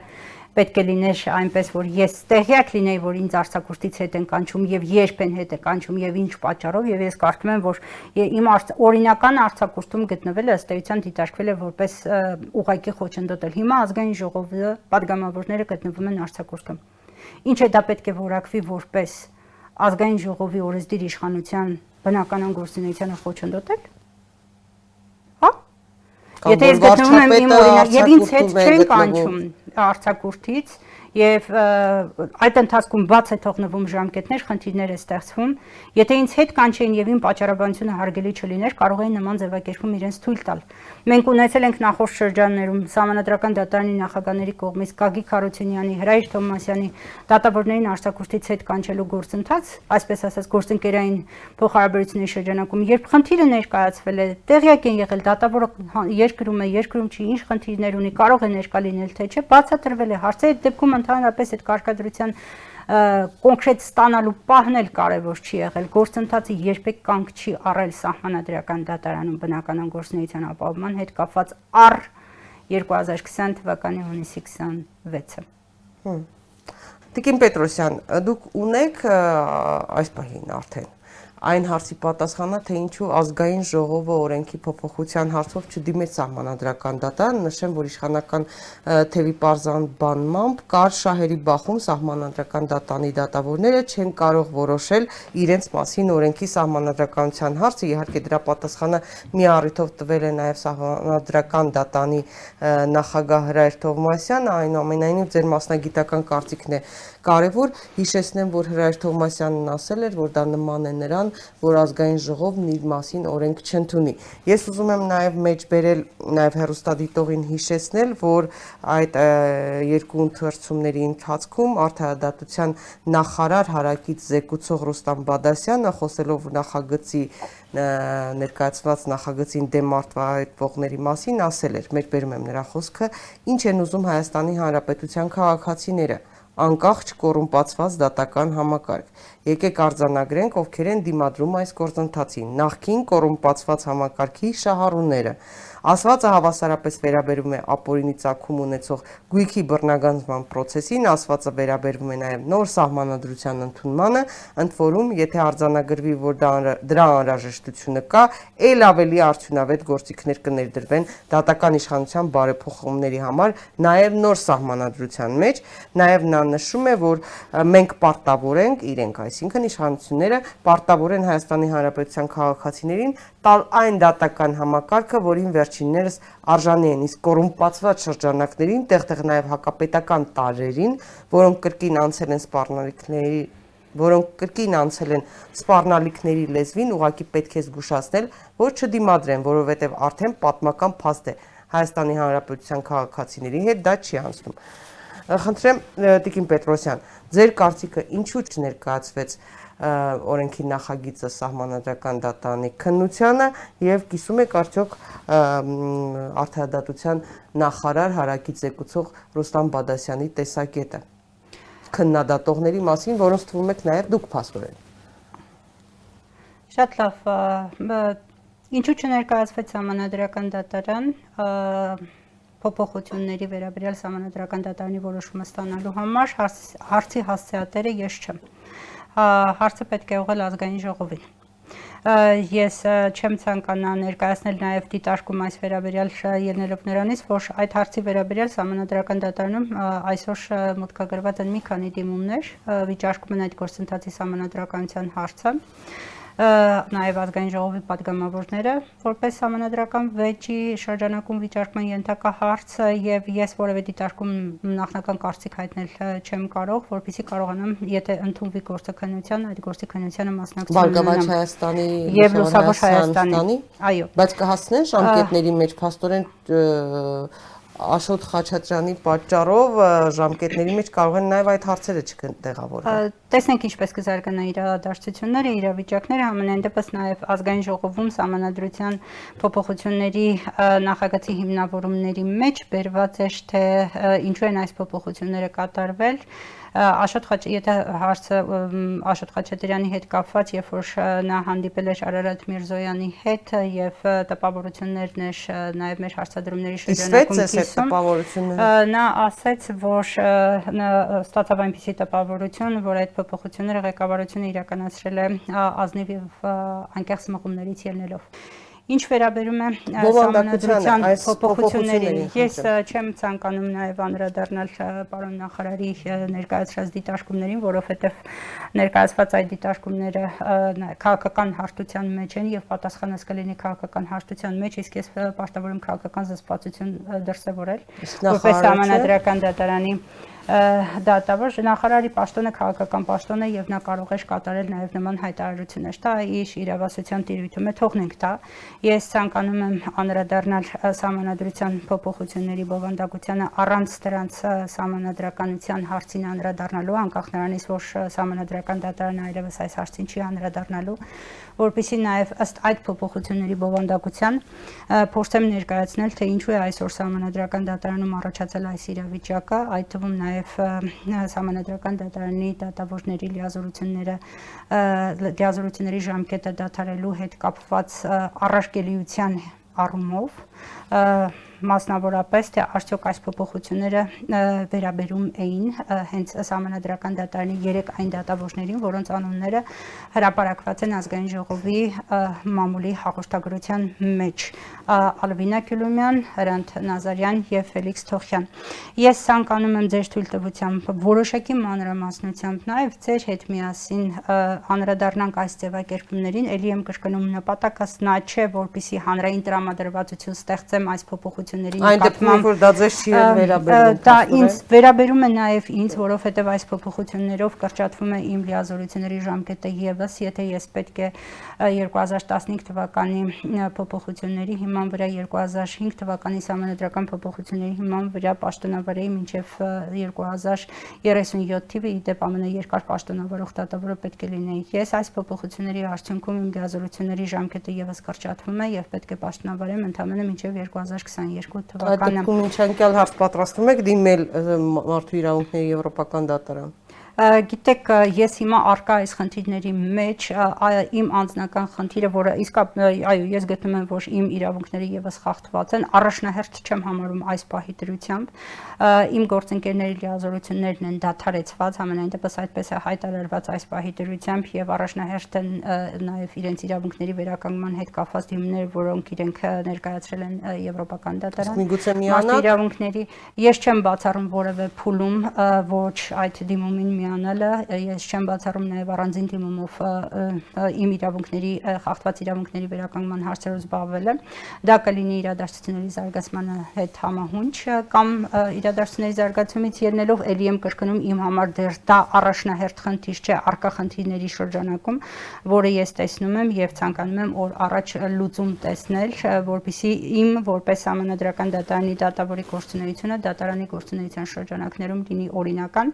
պետք է լիներ այնպես որ ես տեղյակ լինեի որ ինձ արցակուրտից հետ են կանչում եւ երբ են հետ է կանչում եւ ինչ պատճառով եւ ես կարծում եմ որ իմ օրինական արցակուրտում գտնվելը ըստ էության դիտարկվել է որպես ուղակի խոչընդոտել հիմա ազգային ժողովը падգամավորները գտնվում են արցակուրտում ինչ է դա պետք է որակվի որպես ազգային ժողովի օրենսդիր իշխանության բնականon գործունեությանը խոչընդոտել։ Հա? Եթե ես գտնում եմ իմ օրինակ եւ ինձ հետ չեն կանչում արցակուրտից, եւ այդ ընթացքում բաց է թողնվում ժամկետներ, խնդիրներ է ստեղծվում։ Եթե ինձ հետ կանչեին եւ իմ պատճառաբանությունը հարգելի չլիներ, կարող էին նման ձևակերպում իրենց թույլ տալ։ Մենք ունեցել ենք նախորդ շրջաններում համանadrական դատարանի նախագահների կողմից Գագիկ Խարությունյանի, Հրայր Թոմասյանի դատավորներին արձակուրդից հետ կանչելու գործընթաց, այսպես ասած գործընկերային փոխհարաբերությունների շրջանակում, երբ խնդիրը ներկայացվել է, տեղյակ են եղել դատավորը երկրում է, երկրում չի, ինչ խնդիրներ ունի, կարող է ներկա լինել թե չէ, բացատրվել է հարցը, այդ դեպքում ընդհանրապես այդ կարգադրության կոնկրետ ստանալու պահն էլ կարևոր չի եղել։ Գործընթացը երբեք կանգ չի առել սահմանադրական դատարանում բնականon գործունեության ապահովման հետ կապված առ 2020 թվականի հունիսի 26-ը։ Հմ։ Տիկին Պետրոսյան, դուք ունեք այս պահին արդեն այն հարցի պատասխանը, թե ինչու ազգային ժողովը օրենքի փոփոխության հարցով չդիմեց սահմանադրական դատարան, նշեմ, որ իշխանական թևի parzan բանմամբ կար շահերի բախում սահմանադրական դատանի դատավորները չեն կարող որոշել իրենց մասին օրենքի սահմանադրականության հարցը, իհարկե դրա պատասխանը մի առիթով տվել է նաև սահմանադրական դատանի նախագահ Հրայր Թովմասյանը, այնուամենայնիվ ձեր մասնագիտական կարծիքն է կարևոր հիշեցնեմ, որ Հրայր Թովմասյանն ասել էր, որ դա նման է նրան, որ ազգային ժողովն իր մասին օրենք չընդունի։ Ես ուզում եմ նաև մեջ բերել նաև հերոստադիտողին հիշեցնել, որ այդ երկու ընթերցումների ընթացքում արդարադատության նախարար հարակից զեկուցող Ռուստամ Բադասյանը խոսելով նախագծի ներկայացված նախագծին դեմ արտվահայտվողների մասին ասել էր, մեր բերում եմ նրա խոսքը, ինչ են ուզում Հայաստանի Հանրապետության քաղաքացիները անկախ չկոռումպացված դատական համակարգ։ Եկեք արձանագրենք, ովքեր են դիմադրում այս գործընթացին։ Նախքին կոռումպացված համակարգի շահառուները, Ասվածը հավասարապես վերաբերում է ապօրինի ցակում ունեցող գույքի բռնագանձման process-ին, ասվածը վերաբերվում է նաև նոր սահմանադրության ընդունմանը, ընդ որում, եթե արձանագրվի, որ դա դրա անհրաժեշտությունը կա, ել ավելի արդյունավետ գործիքներ կներդրվեն դատական իշխանության բարեփոխումների համար, նաև նոր սահմանադրության մեջ, նաև նա նշում է, որ մենք պարտավոր ենք իրենք, այսինքն իշխանությունները պարտավոր են Հայաստանի Հանրապետության քաղաքացիներին տալ այն դատական համակարգը, որին վերջիններս արժանի են, իսկ կոռումպացված շրջանակներին, տեղտեղ նաև հակապետական տարերին, որոնք կրկին անցել են սպառնալիքների որոնք կրկին անցել են սպառնալիքների լեզվին, ուղղակի պետք է զգուշացնել, որ չդիմադրեն, որովհետև արդեն պատմական փաստ է Հայաստանի Հանրապետության քաղաքացիների հետ դա չի անցնում։ Խնդրեմ Տիկին Պետրոսյան, ձեր կարծիքը ինչու չներկայացվեց օրենքի նախագիծը սահմանադրական դատարանի քննությանը եւ կիսում եք արդյոք արդարադատության նախարար հարակից եկուցող Ռուստամ Բադասյանի տեսակետը քննադատողների մասին, որոնց թվում եք նաեւ դուք փաստորեն։ Շատ լավ։ Ինչու չներկայացվեց համանadrական դատարան փոփոխությունների վերաբերյալ համանadrական դատարանի որոշումը ստանալու համար հարցի հասցեատերը ես չեմ հարցը պետք է ուղղել ազգային ժողովին։ ես չեմ ցանկանա ներկայացնել նաև դիտարկում այս վերաբերյալ ելնելով նրանից, որ այդ հարցի վերաբերյալ համանդրական դատարանում այսօր մտքագրված են մի քանի դիմումներ, վիճարկում են այդ գործընթացի համանդրականության հարցը նաև ազգային ժողովի падգամավորները որպես համանդրական վեճի շրջանակում վիճարկման ենթակա հարցը եւ ես որևէ դիտարկում նախնական կարծիք հայտնել չեմ կարող, որովհետեւ կարողանամ, եթե ընդունվի գործակցության, այդ գործակցությանը մասնակցություն Բարգավաճ Հայաստանի եւ Լուսավոր Հայաստանի, այո, բայց կհասնեն շամկետների մեջ փաստորեն Աշոտ Խաչատրյանի պատճառով ժամկետների մեջ կարող են նաև այդ հարցերը չտեղավորվել։ Տեսնենք ինչպես կզարգանա իրադարձությունները, իրավիճակները, համենայն դեպս նաև ազգային ժողովում համանadrության փոփոխությունների նախագծի հիմնավորումների մեջ բերված է, թե ինչու են այս փոփոխությունները կատարվել Աշոտ Խաչ, եթե հարցը Աշոտ Խաչատրյանի հետ կապված, երբ որ նա հանդիպել էր Արարատ Միրզոյանի հետ եւ տպավորություններն էր նաեւ մեր հարցադրումների շրջանակում կիսում, նա ասաց, որ ստացավ այնպիսի տպավորություն, որ այդ փոփոխությունները ղեկավարությունը իրականացրել է ազնիվ եւ անկեղծ մղումներից ելնելով։ Ինչ վերաբերում է համանadrության փոփոխություններին, ես չեմ ցանկանում նաև անդրադառնալ պարոն նախարարի ներկայացրած դիտարկումներին, որովհետև ներկայացված այդ դիտարկումները քաղաքական հարթության մեջ են եւ պատասխանած կլինի քաղաքական հարթության մեջ, իսկ ես պարտավոր եմ քաղաքական զսպվածություն դրսևորել որպես համանadrական դատարանի դատավոր նախարարի պաշտոնը քաղաքական պաշտոն է եւ նա կարող է կատարել նաեւ նման հայտարարություններ։ Դա իր իրավասության տիրույթում է, թողնենք դա։ Ես ցանկանում եմ անդրադառնալ համանadrության փոփոխությունների բովանդակությանը առանց դրանց համանadrականության հարցին անդրադառնալու, անկախ նրանից, որ համանadrական դատարանը այլևս այս հարցին չի անդրադառնալու, որpիսի նաեւ ըստ այդ փոփոխությունների բովանդակության փորձեմ ներկայացնել, թե ինչու է այսօր համանadrական դատարանում առաջացել այս իրավիճակը, այդ թվում նաև համանդրական դատարանի դատավորների լիազորությունները լիազորությունների ժամկետը դատարելու հետ կապված առարկելիության առումով մասնավորապես թե արդյոք այս փոփոխությունները վերաբերում էին հենց համանդրական դատարանի 3 այն դատավորներին, որոնց անունները հրապարակված են ազգային ժողովի մամուլի հաղորդագրության մեջ։ Ալվինա Քյուլումյան, Հրանտ Նազարյան եւ Ֆելիքս Թոխյան։ Ես ցանկանում եմ ձեր թույլտվությամբ որոշակի մանրամասնությամբ նաեւ ձեր հետ միասին անդրադառնանք այս ձևակերպումներին, ելի եմ կրկնում նպատակս նա չէ, որպիսի հանրային տրամադրվածություն ստեղծեմ այս փոփոխությունների գործողությունների նկատմամբ։ Այն դեպքում որ դա ձեզ չի վերաբերում։ Դա ինձ վերաբերում է նաև ինձ, որովհետև այս փոփոխություններով կրճատվում է իմ լիազորությունների ժամկետը եւս, եթե ես պետք է 2015 թվականի փոփոխությունների հիման վրա 2005 թվականի համանդրական փոփոխությունների հիման վրա պաշտոնավարեի մինչև 2037 թիվը իդեպ ամենաերկար պաշտոնավարող դատավորը պետք է լինեի։ Ես այս փոփոխությունների արդյունքում իմ լիազորությունների ժամկետը եւս կրճատվում է եւ պետք է պաշտոնավարեմ ընդամենը մինչև 2022 թվականը։ Այդ դեպքում ինչ անկյալ հարց պատրաստում եք դիմել մարդու իրավունքների եվրոպական դատարան։ Գիտեք, ես հիմա արկա այս խնդիրների մեջ իմ անձնական խնդիրը, որը իսկ այո, ես գտնում եմ, որ իմ իրավունքները եւս խախտված են, առաջնահերթ չեմ համարում այս պահի դրությամբ։ Իմ գործընկերների լիազորություններն են դադարեցված, ամենայն դեպս այդպես է հայտարարված այս պահի դրությամբ եւ առաջնահերթ են նաեւ իրենց իրավունքների վերականգնման հետ կապված դիմումներ, որոնք իրենք ներկայացրել են եվրոպական դատարան։ Միգուցե միանալ իրավունքների ես չեմ բացառում որևէ փուլում ոչ այդ դիմումին միանալը, ես չեմ բացառում նաև առանձին թիմումով իմ իրավունքների խախտված իրավունքների վերականգնման հարցերով զբաղվելը։ Դա կլինի իրադարձությունների զարգացմանը հետ համահունչ կամ իրադարձությունների զարգացումից ելնելով ելի եմ կրկնում իմ համար դեռ դա առաջնահերթ խնդիր չէ արկա խնդիրների շրջանակում, որը ես տեսնում եմ եւ ցանկանում եմ օր առաջ լուծում տեսնել, որբիսի իմ որպես համանդրական դատարանի դատավորի գործունեությունը դատարանի գործունեության շրջանակներում լինի օրինական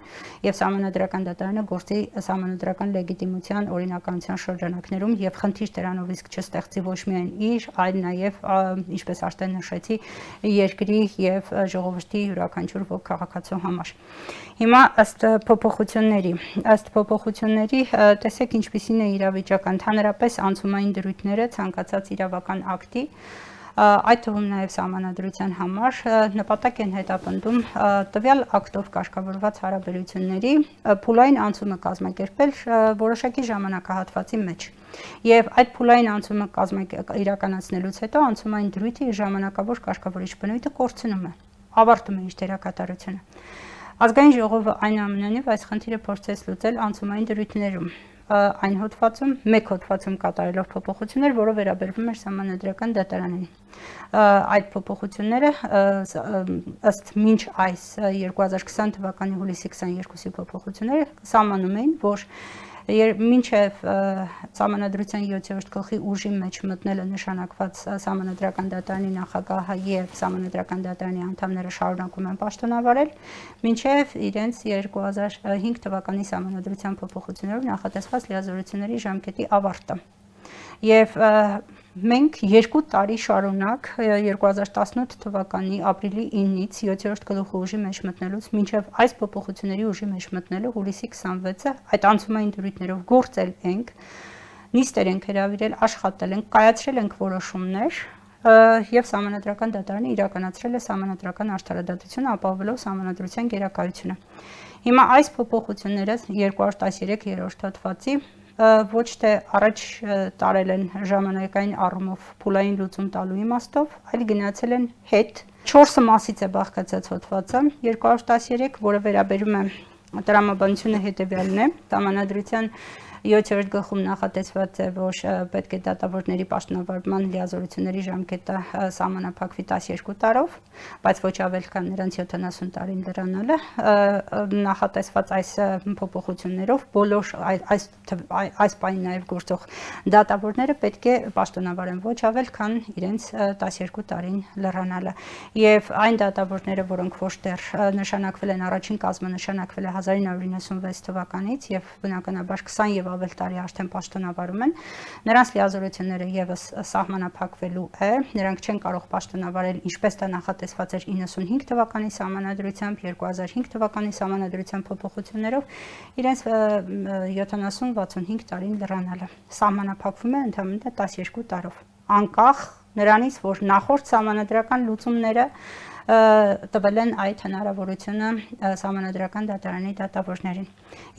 եւ համանդրական Սահմանադրական դատարանը գործի սահմանադրական լեգիտիմության օրինականության շրջանակներում եւ խնդիր դրանով իսկ չստեղծի ոչ միայն իր, այլ նաեւ ինչպես արդեն նշեցի, երկրի եւ ժողովրդի յուրաքանչյուր ոք քաղաքացու համար։ Հիմա ըստ փոփոխությունների, ըստ փոփոխությունների տեսեք ինչպիսին է իրավիճակը ընդհանրապես անցումային դրույթները ցանկացած իրավական ակտի այդ թվում նաև համանadrության համար նպատակ են հետապնդում տվյալ ակտով կարգավորված հարաբերությունների փուլային անցումը կազմակերպել որոշակի ժամանակահատվածի մեջ։ Եվ այդ փուլային անցումը իրականացնելուց հետո անցումային դրույթը իր ժամանակավոր կարգավորիչ բնույթը կորցնում է, ավարտում է իր դերակատարությունը։ Ազգային ժողովը այնուամենայնիվ այս խնդիրը փորձեց լուծել անցումային դրույթներում այն հոդվածում, մեկ հոդվածում կատարելով փոփոխություններ, որը վերաբերվում էր համանդրական դատարանին։ Այդ փոփոխությունները ըստ մինչ այս 2020 թվականի հուլիսի 22-ի փոփոխությունները սահմանում էին, որ մինչև համանadrության 7-րդ գլխի ուժի մեջ մտնելը նշանակված համանadrական դատարանի նախագահը եւ համանadrական դատարանի անդամները շարունակում են պաշտոնավարել, մինչև իրենց 2005 թվականի համանadrության փոփոխություններով նախատեսված լիազորությունների ժամկետի ավարտը։ Եվ մենք երկու տարի շարունակ 2018 թվականի ապրիլի 9-ից 7-րդ գլուխի ուժի մեջ մտնելուց մինչև այս փոփոխությունների ուժի մեջ մտնելը հուլիսի 26-ը այդ անցումային դրույթներով գործել ենք, նիստեր ենք հրավիրել, աշխատել ենք, կայացրել ենք որոշումներ եւ համանadrական դատարանը իրականացրել է համանadrական արդարադատությունը ապահովելով համանadrության գերակայությունը։ Հիմա այս փոփոխությունները 213-րդ հոդվածի ոչ թե առաջ տարել են ժամանակային առումով փուլային լուծում տալու իմաստով, այլ գնացել են հետ 4 մասից է բաղկացած հոդվածը 213, որը վերաբերում է տրամաբանությունը հետևյալն է, համանadrության 7-րդ գլխում նախատեսված է, որ պետք է դատավորների պաշտոնավարման լիազորությունների ժամկետը սահմանափակվի 12 տարով, բայց ոչ ավել քան նրանց 70 տարին լրանալը նախատեսված այս փոփոխություններով բոլոր այս այս բանի նաև գործող դատավորները պետք է պաշտոնավարեն ոչ ավել քան իրենց 12 տարին լրանալը եւ այն դատավորները, որոնք ոչ դեռ նշանակվել են առաջին կազմը նշանակվել է 1996 թվականից եւ բնականաբար 20 եւ ավել տարի արդեն պաշտոնավարում են, նրանց լիազորությունները եւս սահմանափակվելու է, նրանք չեն կարող պաշտոնավարել ինչպես դա նախատեսված էր 95 թվականի սահմանադրությամբ, 2005 թվականի սահմանադրությամբ փոփոխություններով իրենց 70-65 տարին լրանալը։ Սահմանափակվում է ընդհանրապես 12 տարով անկախ նրանից, որ նախորդ համանդրական լուծումները տվել են այդ հնարավորությունը համանդրական դատարանի դատավորներին։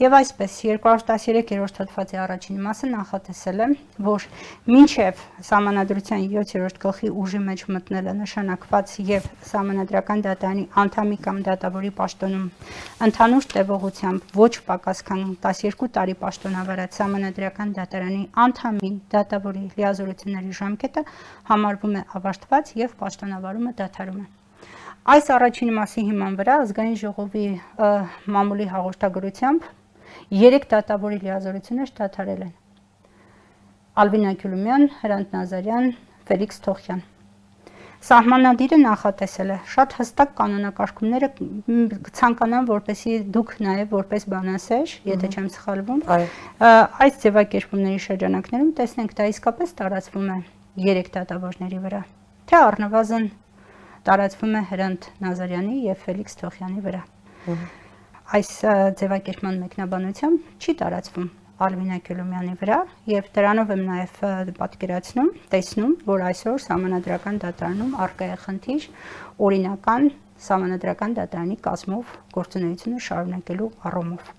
Եվ այսպես 213-րդ հոդվածի առաջին մասը նախատեսել է, որ մինչև համանդրության 7-րդ գլխի ուժի մեջ մտնելը նշանակված եւ համանդրական դատարանի անդամի կամ դատավորի պաշտոնում ընդհանուր տևողությամբ ոչ պակաս քան 12 տարի պաշտոնավարած համանդրական դատարանի անդամի դատավորի լիազորությունների ժամկետը համարվում է ավարտված եւ պաշտոնավարումը դադարում է։ Այս առաջին մասի հիման վրա ազգային ժողովի մամուլի հաղորդագրությամբ երեք դատավորի լիազորություններ դադարել են։ Ալվինա Քյուլումյան, Հրանտ Նազարյան, Ֆելիքս Թոխյան։ Սահմանադիրը նախատեսել է. Շատ հստակ կանոնակարգումները ցանկանան, որպեսի դուք նաև որպես բանասեր, եթե չեմ սխալվում, այս ձևակերպումների շրջանակներում տեսնենք դա իսկապես տարածվում է երեք դատավորների վրա, թե առնվազն տարածվում է Հրանտ Նազարյանի եւ Ֆելիքս Թոխյանի վրա։ Այս ձևակերպման մեկնաբանությամբ չի տարածվում Ալվինա Կելումյանի վրա եւ դրանով եմ նաեւ պատկերացնում, տեսնում, որ այսօր համանadrական դատարանում արկա է խնդիր օրինական համանadrական դատարանի կազմով գործունեությունը շարունակելու առումով։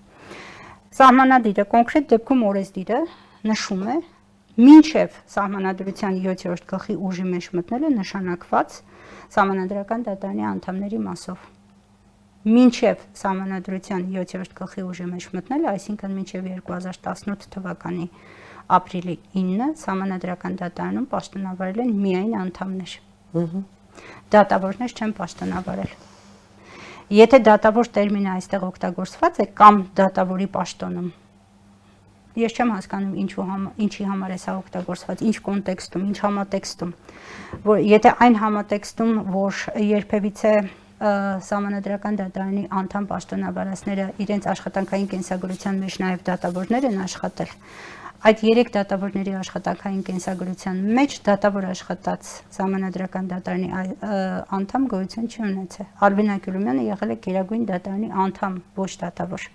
Սահմանադիրը կոնկրետ դեպքում օրեսդիրը նշում է մինչև սահմանադրության 7-րդ գլխի ուժի մեջ մտնելը նշանակված Սահմանադրական դատարանի անդամների մասով։ Մինչև Սահմանադրության 7-րդ գլխի ուժի մեջ մտնելը, այսինքն մինչև 2018 թվականի ապրիլի 9-ը Սահմանադրական դատարանում պաշտոնավարել են միայն անդամներ։ Ահա դատավորներ չեն պաշտոնավարել։ Եթե դատավոր տերմինը այստեղ օգտագործված է կամ դատավորի պաշտոնում, ես չեմ հասկանում ինչու համ ինչի համար է սա օգտագործված, ինչ կոնտեքստում, ինչ համատեքստում, որ եթե այն համատեքստում, որ երբևիցե համանadrական դատարանի անդամ պաշտոնավարածները իրենց աշխատանքային կենսագրության մեջ նաև դատավորներ են աշխատել, Այդ երեք դատավորների աշխատանքային կենսագրության մեջ դատավոր աշխատած համանadrական դատարանի անդամ գոյություն չի ունեցել։ Արվին Ակյուրումյանը եղել է Գերագույն դատարանի անդամ, ոչ դատավոր։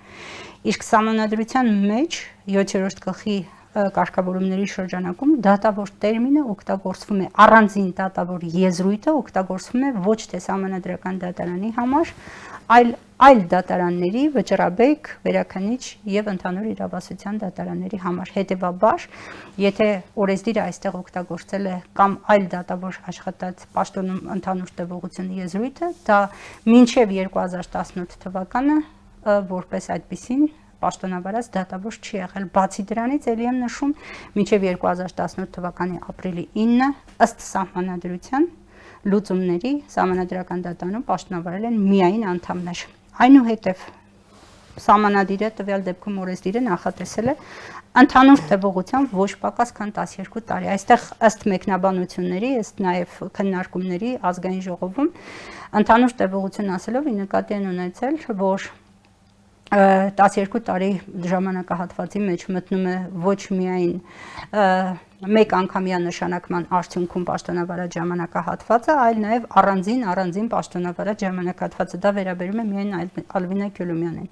Իսկ համանadrության մեջ 7-րդ գլխի կարգավորումների շրջանակում դատավոր տերմինը օգտագործվում է առանձին դատավոր եզրույթը օգտագործվում է ոչ թե համանadrական դատարանի համար, այլ այլ դատարանների վճռաբեկ, վերաքնիչ եւ ընդհանուր իրավասության դատարանների համար։ Հետևաբար, եթե օրեսդիրը այստեղ օգտագործել է կամ այլ դատավոր աշխատած պաշտոնում ընդհանուր տևողությունը եզրույթը, դա մինչև 2018 թվականը որպես այդպեսին պաշտոնավարած դատավոր չի եղել։ Բացի դրանից ելի եմ նշում, մինչև 2018 թվականի ապրիլի 9 ըստ սահմանադրության լուծումների համանadrական դատանում պաշտոնավարել են միայն անդամներ։ Այնուհետև սահմանադիրը տվյալ դեպքում օրենսդիրը նախատեսել է ընդհանուր տևողությամբ ոչ պակաս քան 12 տարի։ Այստեղ ըստ մեկնաբանությունների, ըստ նաև քննարկումների ազգային ժողովում ընդհանուր տևողություն ասելով ի նկատի են ունեցել, որ 12 տարի ժամանակահատվածի մեջ մտնում է ոչ միայն մեկ անգամյա նշանակման արդյունքում պաշտոնավարած ժամանակահատվածը, այլ նաև առանձին առանձին պաշտոնավարած ժամանակահատվածը դա վերաբերում է միայն Ալվինա Գյուլումյանին։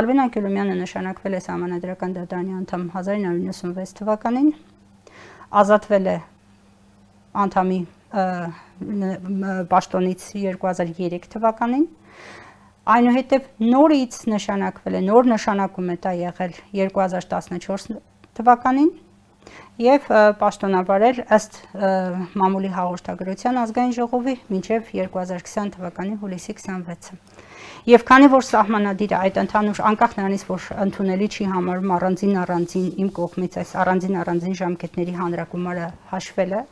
Ալվինա Գյուլումյանը նշանակվել է համանadrական դատարանի անդամ 1996 թվականին, ազատվել է անդամի պաշտոնից 2003 թվականին Այնուհետև նորից նշանակվել է, նոր նշանակում է դա եղել 2014 թվականին եւ պաշտոնավարել ըստ մամուլի հաղորդագրության ազգային ժողովի մինչեւ 2020 թվականի հուլիսի 26-ը։ Եվ քանի որ սահմանադիրը այդ ընդհանուր անկախ նրանից որ ընդունելի չի համարում առանձին առանձին իմ կողմից այս առանձին առանձին ժամկետների հանրակումարը հաշվել է,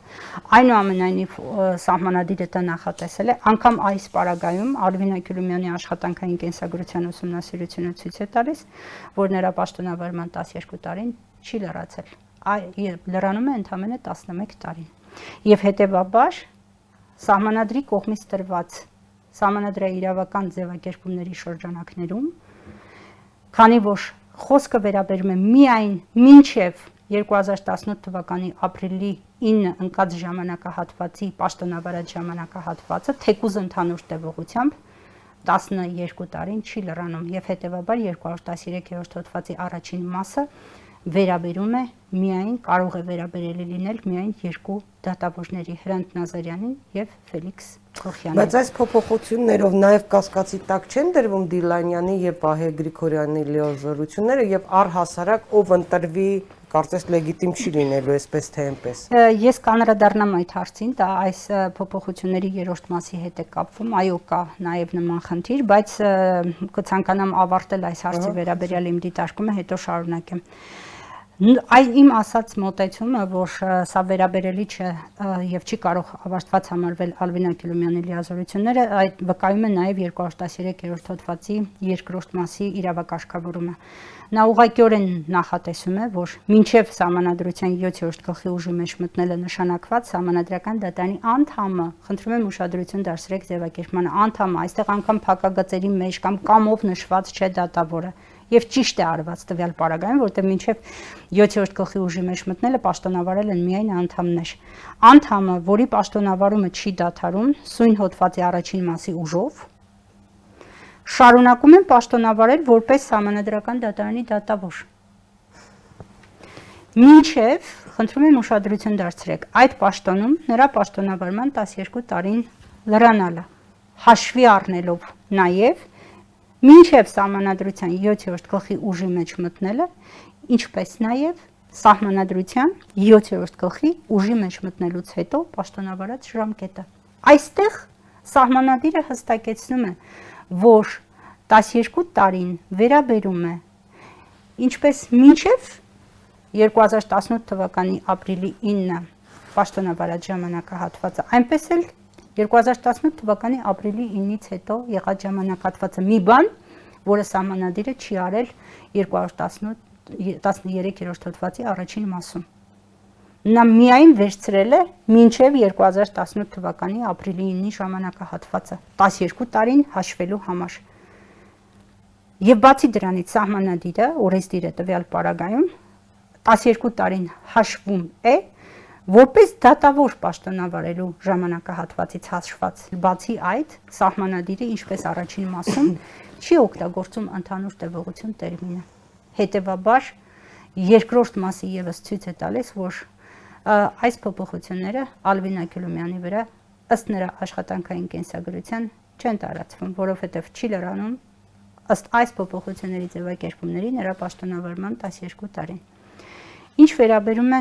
այնուամենայնիվ սահմանադիրը դա նախատեսել է, անկամ այս պարագայում Ալվինա Գյուլումյանի աշխատանքային կենսագրության ուսումնասիրությունը ցույց է տալիս, որ նրա պաշտոնավարման 12 տարին չի լրացել։ Այ լրանում է ընդամենը 11 տարին։ Եվ հետեւաբար սահմանադրի կողմից տրված սահմանադրաիրավական ձևակերպումների շրջանակներում, քանի որ խոսքը վերաբերում է միայն մինչև 2018 թվականի ապրիլի 9 ընկած ժամանակահատվածի պաշտոնավարած ժամանակահատվածը թեկուզ ընդհանուր տևողությամբ 12 տարին չի լրանում եւ հետեւաբար 213-րդ հոդվածի առաջին մասը վերաբերում է միայն կարող է վերաբերելի լինել միայն երկու դատավորների Հրանտ Նազարյանին եւ Ֆելիքս Խոխյանին։ Բայց այս փոփոխություններով նաեւ կասկածի տակ չեն դրվում Դիլանյանի եւ Պահե Գրիգորյանի լիազորությունները եւ առհասարակ ով ընտրվի կարծես լեգիտիմ չի լինելու այսպես թե այնպես։ Ես կանրադառնամ այդ հարցին, դա այս փոփոխությունների երրորդ մասի հետ է կապվում, այո կա նաև նման խնդիր, բայց կցանկանամ ավարտել այս հարցի վերաբերյալ իմ դիտարկումը, հետո շարունակեմ այ իմ ասած մոտեցումը, որ սա վերաբերելի չէ եւ չի կարող ավարտված համարվել Ալվինա Կիլոմյանի լիազորությունները, այդ վկայում է նաեւ 213-րդ հոդվածի երկրորդ մասի իրավակարգավորումը։ Նա ուղղակիորեն նախատեսում է, որ մինչև համանadrության 7-րդ գլխի ուժի մեջ մտնելը նշանակված համանadrական դատարանի անդամը, խնդրում եմ ուշադրություն դարձրեք ձևակերպմանը, անդամը, այստեղ անգամ փակագծերի մեջ կամ կամով նշված չէ դատավորը եւ ճիշտ է արված տվյալ պարագայում, որտեղ մինչեւ 7-րդ գլխի ուժի մեջ մտնելը պաշտոնավարել են միայն անդամներ։ Անդամը, որի պաշտոնավարումը չի դադարում սույն հոդվածի առաջին մասի ուժով, շարունակում են պաշտոնավարել որպես համանadrական դատարանի դատավոր։ Մինչև, խնդրում եմ ուշադրություն դարձրեք, այդ պաշտոնում նրա պաշտոնավարման 12 տարին լրանալը հաշվի առնելով նաև մինչև սահմանադրության 7-րդ գլխի ուժի մեջ մտնելը, ինչպես նաև սահմանադրության 7-րդ գլխի ուժի մեջ մտնելուց հետո պաշտոնավարած ժամկետը։ Այստեղ սահմանադիրը հստակեցնում է, որ 12 տարին վերաբերում է ինչպես մինչև 2018 թվականի ապրիլի 9 պաշտոնավարած ժամանակահատվածը, այնպես էլ 2018 թվականի ապրիլի 9-ից հետո եղած ժամանակահատվածը մի բան, որը սահմանադիրը չի արել 213-րդ հոդվածի առաջին մասում։ Նա միայն վերցրել է մինչև 2018 թվականի ապրիլի 9-ի ժամանակահատվածը 12 տարին հաշվելու համար։ Եվ բացի դրանից սահմանադիրը, օրենսդիրը տվյալ պարագայում 12 տարին հաշվում է որպես դատավոր պաշտոնավարելու ժամանակահատվածից հաշված բացի այդ սահմանադիրը ինչպես առաջին մասում չի օգտագործում ընդհանուր տևողություն տերմինը հետևաբար երկրորդ մասի եւս ցույց է տալիս որ այս փոփոխությունները Ալվինա Գյուլումյանի վրա ըստ նրա աշխատանքային կենսագրության չեն տարածվում որովհետեւ չի լրանում ըստ այս փոփոխությունների ձևակերպումների նրա պաշտոնավարման 12 տարին։ Ինչ վերաբերում է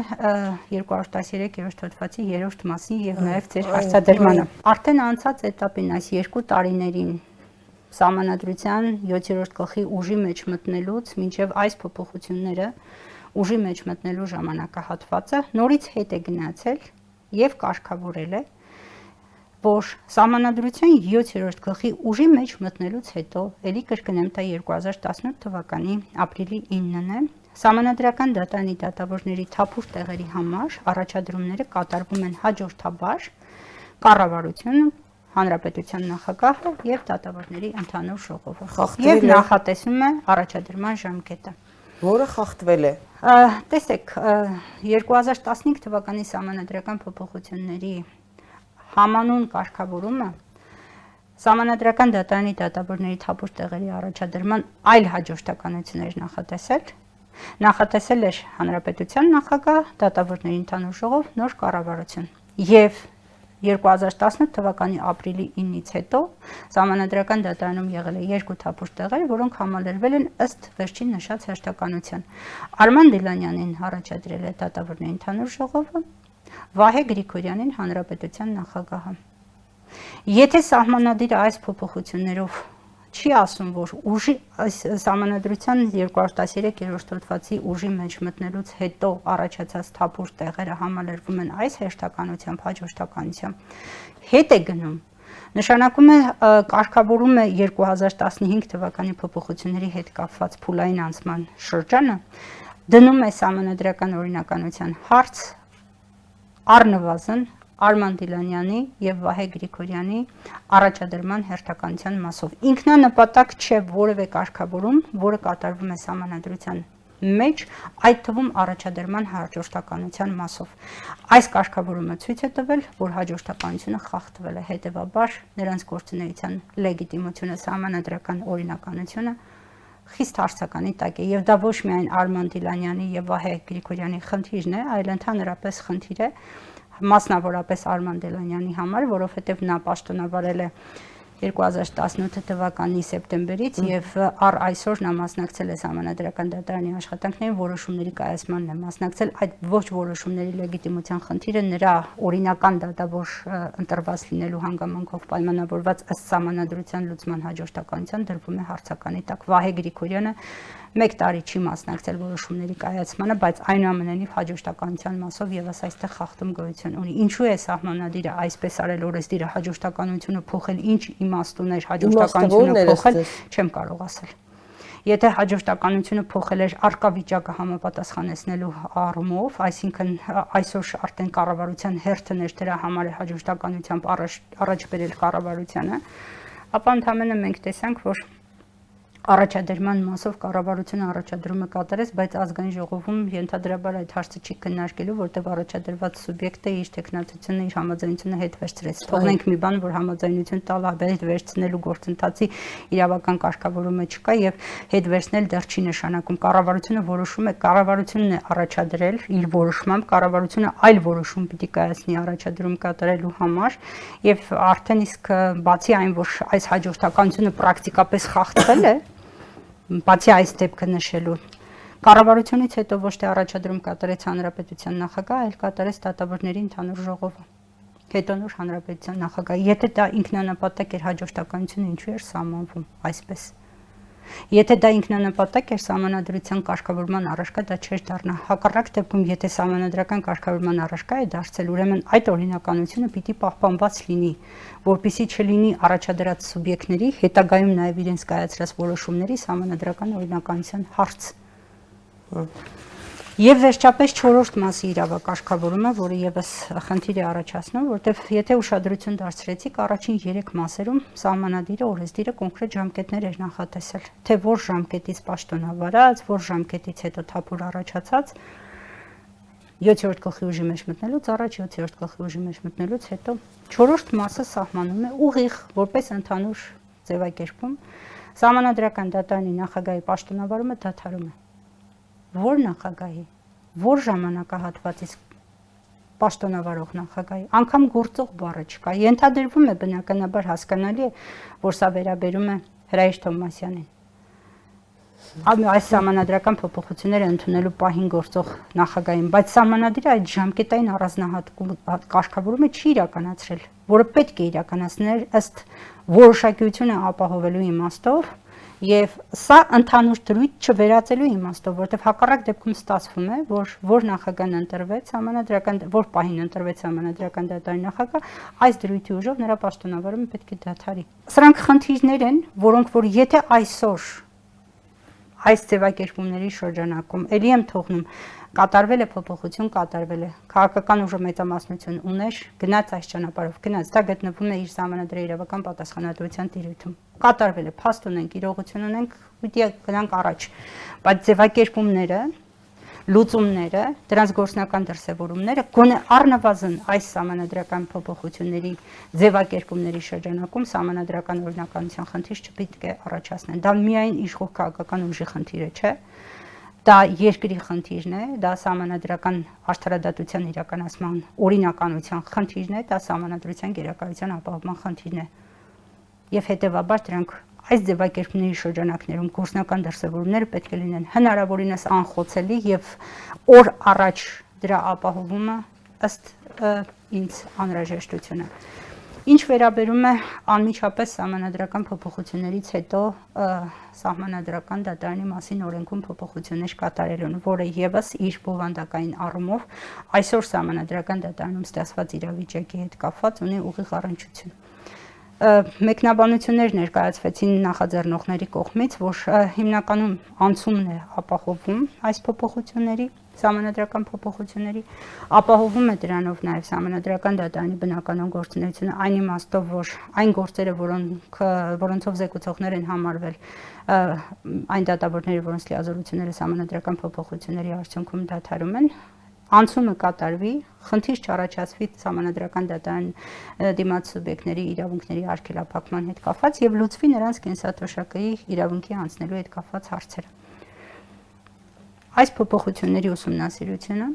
213-րդ հոդվածի 3-րդ մասին եւ նաեւ ձեր հարցադրմանը, արդեն անցած этаպին այս 2 տարիներին համանadrության 7-րդ գլխի ուժի մեջ մտնելուց մինչեւ այս փոփոխությունները ուժի մեջ մտնելու ժամանակահատվածը նորից հետ է գնացել եւ կարգավորել է որ համանadrության 7-րդ գլխի ուժի մեջ մտնելուց հետո ելի կրկնեմ դա 2018 թվականի ապրիլի 9-ն է Սահմանադրական դատարանի դատավորների թափուր տեղերի համար առաջադրումները կատարվում են հաջորդաբար. Կառավարությունը հանրապետության նախագահը եւ դատավորների ընդհանուր ժողովը եւ նախատեսում է առաջադրման ժամկետը որը խախտվել է տեսեք 2015 թվականի սահմանադրական փոփոխությունների համանուն կարգավորումը Սահմանադրական դատարանի դատավորների թափուր տեղերի առաջադրման այլ հաջորդականություններ նախատեսել նախատեսել էր հանրապետության նախագահ, դատավորների ընդհանուր ժողով, նոր կառավարություն։ Եվ 2018 թվականի ապրիլի 9-ից հետո Սահմանադրական դատարանում եղել է երկու թափուր տեղեր, որոնք համալրվել են ըստ վերջին նշած հաշտականության։ Արման Դիլանյանին առաջադրել է դատավորների ընդհանուր ժողովը, Վահե Գրիգորյանին հանրապետության նախագահը։ Եթե սահմանադիրը այս փոփոխություններով չի ասում, որ ուժի այս համանadrության 213-րդ հոդվածի ուժի մեջ մտնելուց հետո առաջացած թափուր տեղերը համալրվում են այս հերթականությամբ, հաջորդականությամբ, հետ է գնում. Նշանակում է կարգավորում է 2015 թվականի փոփոխությունների հետ կապված փուլային անցման շրջանը դնում է համանadrական օրինականության հարց առնվազն Արման Դիլանյանի եւ Վահե Գրիգորյանի առաջադրման հերթականության մասով։ Ինքնանպատակ չէ որևէ կարգավորում, որը կատարվում է համանadrության մեջ, այդ թվում առաջադրման հաջորդականության մասով։ Այս կարգավորումը ցույց է տվել, որ հաջորդականությունը խախտվել է, հետևաբար նրանց գործունեության լեգիտիմությունը համանadrական օրինականությունը խիստ հարցականի տակ է եւ դա ոչ միայն Արման Դիլանյանի եւ Վահե Գրիգորյանի խնդիրն է, այլ ընդհանրապես խնդիր է մասնավորապես Արման Դիլանյանի համար, որովհետեւ նա պաշտոնավարել է 2018 թվականի սեպտեմբերից եւ առ այսօր նա մասնակցել է համանadrական դատարանի աշխատանքներին որոշումների կայացմանն է մասնակցել այդ ոչ որոշումների լեգիտիմության խնդիրը նրա օրինական դատավոր ընտրված լինելու հանգամանքով պայմանավորված ըստ համանadrության լուծման հաջորդականության դրվում է հարցականի տակ Վահե Գրիգորյանը 1 տարի չի մասնակցել որոշումների կայացմանը, բայց այնուամենայնիվ հաջորդականության մասով եւս այստեղ խախտում գոյություն ունի։ Ինչու է սահմանադիրը այսպես արել օրեսդիրը հաջորդականությունը փոխել, ինչ իմաստ ուներ հաջորդականությունը փոխել, չեմ կարող ասել։ Եթե հաջորդականությունը փոխել էր արկա վիճակը համապատասխանեցնելու առումով, այսինքն այսօր արդեն կառավարության հերթն էր դրա համար է հաջորդականությամբ առաջ առաջ բերել կառավարությանը, ապա ընդհանրապես մենք տեսանք, որ առաջադրման մասով կառավարությունը առաջադրումը կատարեց, բայց ազգային ժողովում ենթադրաբար այդ հարցը չի քննարկելու, որտեղ առաջադրված սուբյեկտը իր տեխնատությունը, իր համաձայնությունը հետ վերցրեց։ Թողնենք մի բան, որ համաձայնություն տալ հետ վերցնելու գործընթացի իրավական կարգավորումը չկա եւ հետ վերցնել դեռ չի նշանակում։ Կառավարությունը որոշում է, կառավարությունն է առաջադրել իր որոշմամբ, կառավարությունը այլ որոշում պիտի կայացնի առաջադրում կատարելու համար եւ արդեն իսկ բացի այն, որ այս հաջորդականությունը պրակտիկապես խախտվել է, բացի այս դեպքը նշելու կառավարությունից հետո ոչ թե առաջադրում կատարեց հանրապետության նախագահ, այլ կատարեց դատավորների ընդհանուր ժողովը հետո նոր հանրապետության նախագահ։ Եթե դա ինքնանպատակ էր հաջորդականությունը ինչու էր սահմանվում այսպես։ Եթե դա ինքնանպատակ էր համանadrության կարգավորման առարկա, դա չէր դառնա։ Հակառակ դեպքում, եթե համանadrական կարգավորման առարկա է դարձել, ուրեմն այդ օրինականությունը պիտի պահպանված լինի, որpիսի չլինի առաջադրած սուբյեկտների հետագայում նաև իրենց կայացրած որոշումների համանadrական օրինականության հարց։ Եվ վերջապես 4-րդ մասի իրավակարգավորումը, որը եւս խնդիր է առաջացնում, որտեղ եթե ուշադրություն դարձրեցիք առաջին 3 մասերում սահմանադիրը օրենսդիրը կոնկրետ ժամկետներ էր նախատեսել, թե որ ժամկետից պաշտոնավարած, որ ժամկետից հետո թափուր առաջացած 7-րդ գլխի ուժի մեջ մտնելուց առաջ 7-րդ գլխի ուժի մեջ մտնելուց հետո 4-րդ մասը սահմանում է ուղիղ որպես ընդհանուր ձևակերպում. Սահմանադրական դատարանի նախագահի պաշտոնավարումը դադարում է որ նախագահի, որ ժամանակահատվածից պաշտոնավարող նախագահի, անգամ գործող բառը չկա։ Ենթադրվում է բնականաբար հասկանալի է, որ սա վերաբերում է Հրայր Թոմասյանին։ այս համանadrական փոփոխությունները ընդունելու պահին գործող նախագահային, բայց համանadrը այդ ժամկետային առանձնահատկում կարգավորումը չի իրականացրել, որը պետք է իրականացնել ըստ որոշակիությունը ապահովելու իմաստով Եվ սա ընդհանուր դրույթ չվերածելու իմաստով, որտեղ հակառակ դեպքում ստացվում է, որ որ նախագահն ընտրվեց համանadrական որ պահին ընտրվեց համանadrական դատարանի նախագահ, այս դրույթի ուժով նրա պաշտոնավարումը պետք է դադարի։ Սրանք խնդիրներ են, որոնք որ եթե այսօր այս ձևակերպումների շրջանակում ելի եմ թողնում կատարվել է փոփոխություն, կատարվել է։ Քաղաքական ուժը մեծամասնություն ուներ, գնաց այս ճանապարհով, գնաց, դա գտնվում է իր համանդրի իրավական պատասխանատվության տիրույթում։ Կատարվել է, փաստ ունենք, իրողություն ունենք, պիտի գնանք առաջ։ Բայց ձևակերպումները լուծումները, դրանց գործնական դրսևորումները գոնե առնվազն այս համանadrական փոփոխությունների ձևակերպումների շրջանակում համանadrական օրինականության խնդիր չպիտի է առաջացնել։ Դա միայն իշխող քաղաքական ուժի խնդիր է, չէ՞ դա երկրի խնդիրն է, դա համանadrական արդարադատության իրականացման օրինականության խնդիրն է, դա համանadrության գերակայության ապահովման խնդիրն է։ Եվ հետեւաբար դրանք այս ձևակերպների շրջանակներում գործնական դրսևորումները պետք է լինեն հնարավորինս անխոցելի եւ օր առաջ դրա ապահովումը ըստ ինձ անհրաժեշտությունը։ Ինչ վերաբերում է անմիջապես համանadrական փոփոխություններից հետո սահմանադրական դատարանի մասին օրենքում փոփոխություններ կատարելուն, որը եւս իր բովանդակային առումով այսօր սահմանադրական դատարանում ստացված իրավիճակի հետ կապված ունի ուղիղ առնչություն մեկնաբանություններ ներկայացվեցին նախաձեռնողների կողմից, որ հիմնականում անցումն է ապահովում այս փոփոխությունների Սահմանադրական փոփոխությունների ապահովում է դրանով նաև սահմանադրական դատարանի բնականon գործունեությունը այն իմաստով, որ այն գործերը, որոնք որոնցով զեկուցողներ են համարվել այն դատավորները, որոնց լիազորությունները սահմանադրական փոփոխությունների արդյունքում դադարում են, անցումը կատարվի, խնդիր չառաջացվի համանadrական դատարան դիմաց սուբյեկտների իրավունքների արգելափակման հետ կապված եւ լուծվի նրանց կենսաթոշակայի իրավունքի անցնելու հետ կապված հարցերը։ Այս փոփոխությունների ուսումնասիրությունը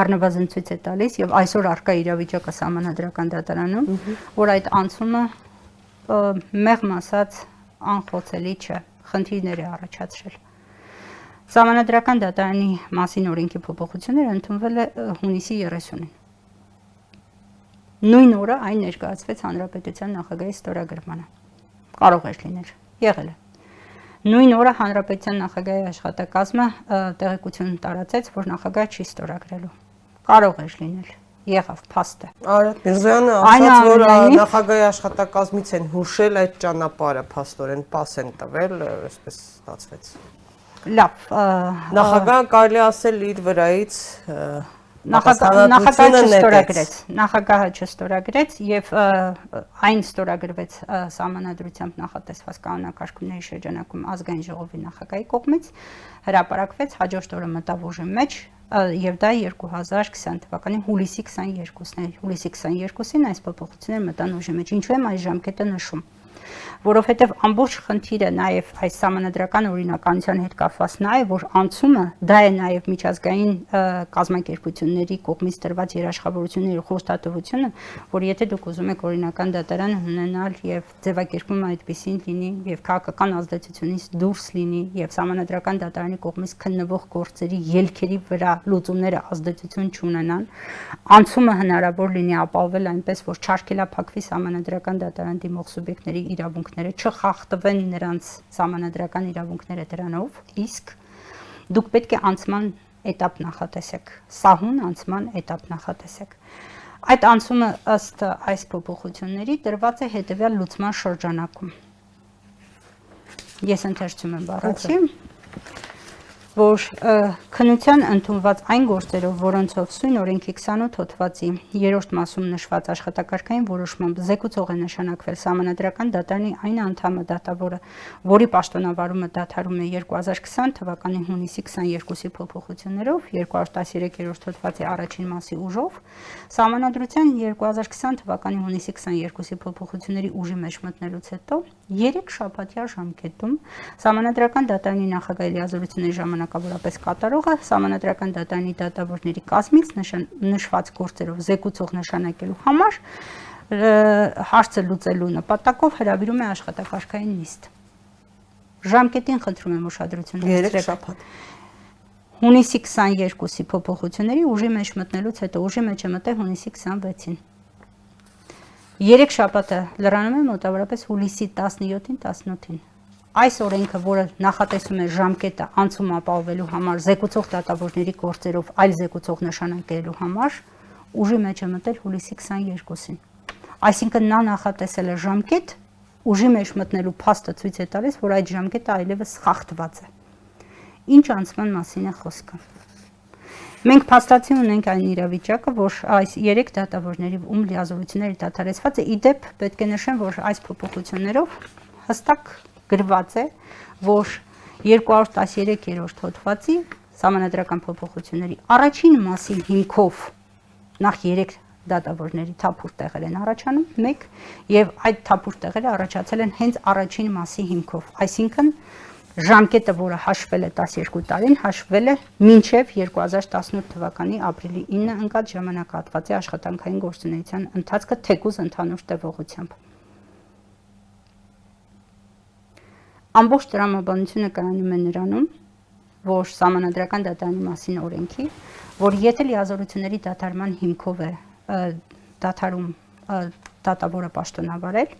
առնվազն ցույց է տալիս եւ այսօր արկա իրավիճակը համանadrական դատարանում, որ այդ անցումը մեղմ ասած անխոցելի չէ, խնդիրներ է առաջացրել Սահմանադրական դատարանի մասին օրենքի փոփոխությունները ընդունվել է հունիսի 30-ին։ Նույն օրը այն ներկայացվեց Հանրապետության նախագահի ստորագրմանը։ Կարող էր լինել, եղել է։ Նույն օրը Հանրապետության նախագահի աշխատակազմը տեղեկություն տարածեց, որ նախագահը չի ստորագրելու։ Կարող էր լինել եղավ փաստը։ Արետ Միրզոյանը ասաց, որ նախագահի աշխատակազմից են հուշել այդ ճանապարհը, փաստորեն պաս են տվել, այսպես ստացվեց լավ նախագահը կարելի ասել իր վրայից նախագահը չստորագրեց. Նախագահը չստորագրեց եւ այն ստորագրվեց համանadrությամբ նախատեսված կանոնակարգումների շրջանակում ազգային ժողովի նախագահի կողմից հրապարակվեց հաջորդ օրը մտավ ուժի մեջ եւ դա 2020 թվականի հուլիսի 22-ն է հուլիսի 22-ին այս փոփոխությունները մտան ուժի մեջ ինչու եմ այս ժամկետը նշում որովհետև ամբողջ խնդիրը նաև այս համանդրական օրինականության հետ կապված նա է, որ անցումը դա է նաև միջազգային կազմակերպությունների կողմից տրված երաշխավորությունների խորհրդատվությունը, որ եթե դուք ուզում եք օրինական դատարան ունենալ եւ ձևակերպումը այդպեսին լինի եւ քաղաքական ազդեցությունից դուրս լինի եւ համանդրական դատարանի կողմից քննվող գործերի ելքերի վրա լուծումները ազդեցություն չունենան, անցումը հնարավոր լինի ապահովել այնպես, որ չարկելափակվի համանդրական դատարան դիմող սուբյեկտների իրավունքները չխախտվեն նրանց համանadrական իրավունքները դրանով, իսկ դուք պետք է անցման этап նախատեսեք, սահուն անցման этап նախատեսեք։ Այդ անցումը ըստ այս փոփոխությունների տրված է հետևյալ լուծման շրջանակում։ Ես ընթերցում եմ բառացի որ քնության ընդունված այն գործերով, որոնցով սույն օրենքի 28 հոդվածի 3-րդ մասում նշված աշխատակարգային որոշմամբ զեկուցող է նշանակվել համանadrական դատարանի այն անդամը դատավորը, որի պաշտոնավարումը դադարում է 2020 թվականի հունիսի 22-ի փոփոխություններով 213-րդ հոդվածի առաջին մասի ուժով, համանadrության 2020 թվականի հունիսի 22-ի փոփոխությունների ուժի մեջ մտնելուց հետո 3 շաբաթյա ժամկետում համանadrական դատարանի նախագահի լիազորությունների ժամանակ ժամանակավորապես կատարողը համանadrական դատարանի դատավորների կազմից նշան, նշված գործերով զեկուցող նշանակելու համար հարցը լուծելու նպատակով հրավիրում է աշխատակարգային նիստ։ Ժամկետին խնդրում եմ ուշադրություն դարձրեք։ 3 շաբաթ։ Հունիսի 22-ի փոփոխությունների ուժի մեջ մտնելուց հետո ուժի մեջ է մտել հունիսի 26-ին։ 3 շաբաթը լրանում է մոտավորապես հուլիսի 17-ին, 18-ին։ Այս օրենքը, որը նախատեսում է ժամկետը անցում ապահովելու համար, զեկուցող դատավորների գործերով այլ զեկուցող նշանակելու համար, ուժի մեջ է մտել հուլիսի 22-ին։ Այսինքն նա նախատեսել է ժամկետ, ուժի մեջ մտնելու փաստը ցույց է տալիս, որ այդ ժամկետը այլևս խախտված է։ Ինչ անցման մասին է խոսքը։ Մենք փաստացի ունենք այն իրավիճակը, որ այս 3 դատավորների ում լիազորությունները դադարեցված է, իդեպ պետք է նշեմ, որ այս փոփոխություններով հստակ գրված է, որ 213-րդ հոդվածի համանդրական փոփոխությունների առաջին մասի հիմքով նախ 3 դատավորների թափուր տեղեր են առաջանում, 1 եւ այդ թափուր տեղերը առաջացել են հենց առաջին մասի հիմքով, այսինքն ժամկետը, որը հաշվել է 12 տարին, հաշվել է մինչև 2018 թվականի ապրիլի 9-ը ընկած ժամանակահատվածի աշխատանքային գործունեության ընթացքը թեկուզ ընդհանուր տևողությամբ։ Ամբողջ տրամաբանությունը կայանում է նրանում, որ համանadrական դատարանի մասին օրենքի, որ եթե լիազորությունների դատարման հիմքով է դաթարում դատավորը պաշտոնավարել,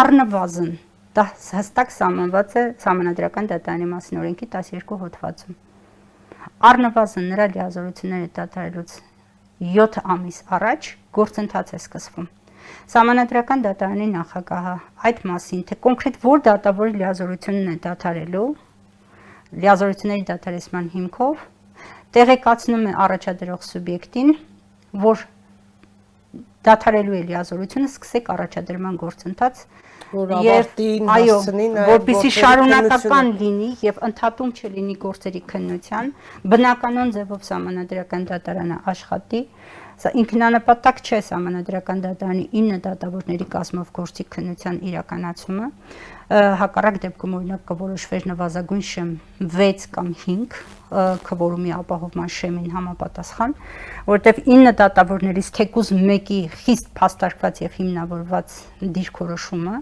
առնվազն դա հստակ սահմանված է համանդրական դատարանի մասին օրենքի 12 հոդվածում։ Առնվազն նրա լիազորությունները դատարելուց 7 ամիս առաջ գործընթաց է սկսվում։ Սահմանադրական դատարանի նախագահը այդ մասին, թե կոնկրետ որ դատավորի լիազորությունն է դատարելու, լիազորությունների դատարեցման հիմքով տեղեկացնում է առաջադրող սուբյեկտին, որ դադարելու է լիազորությունը, սկսեք առաջադրման գործընթաց որ ավարտին հասցնի նաև որպեսի շարունակական լինի եւ ընդհատում չլինի գործերի քննության, բնականon ձևով համանadrական դատարանը աշխատի, Սա ինքնանպատակ չէ համանadrական դատարանի 9 դատավորների կազմով գործի քննության իրականացումը, հակառակ դեպքում օրինակ կորոշվեր նվազագույն շեմ 6 կամ 5 քվորումի ապահովման շեմին համապատասխան, որտեղ 9 դատավորներից թեկուզ մեկի խիստ փաստարկված եւ հիմնավորված դիրքորոշումը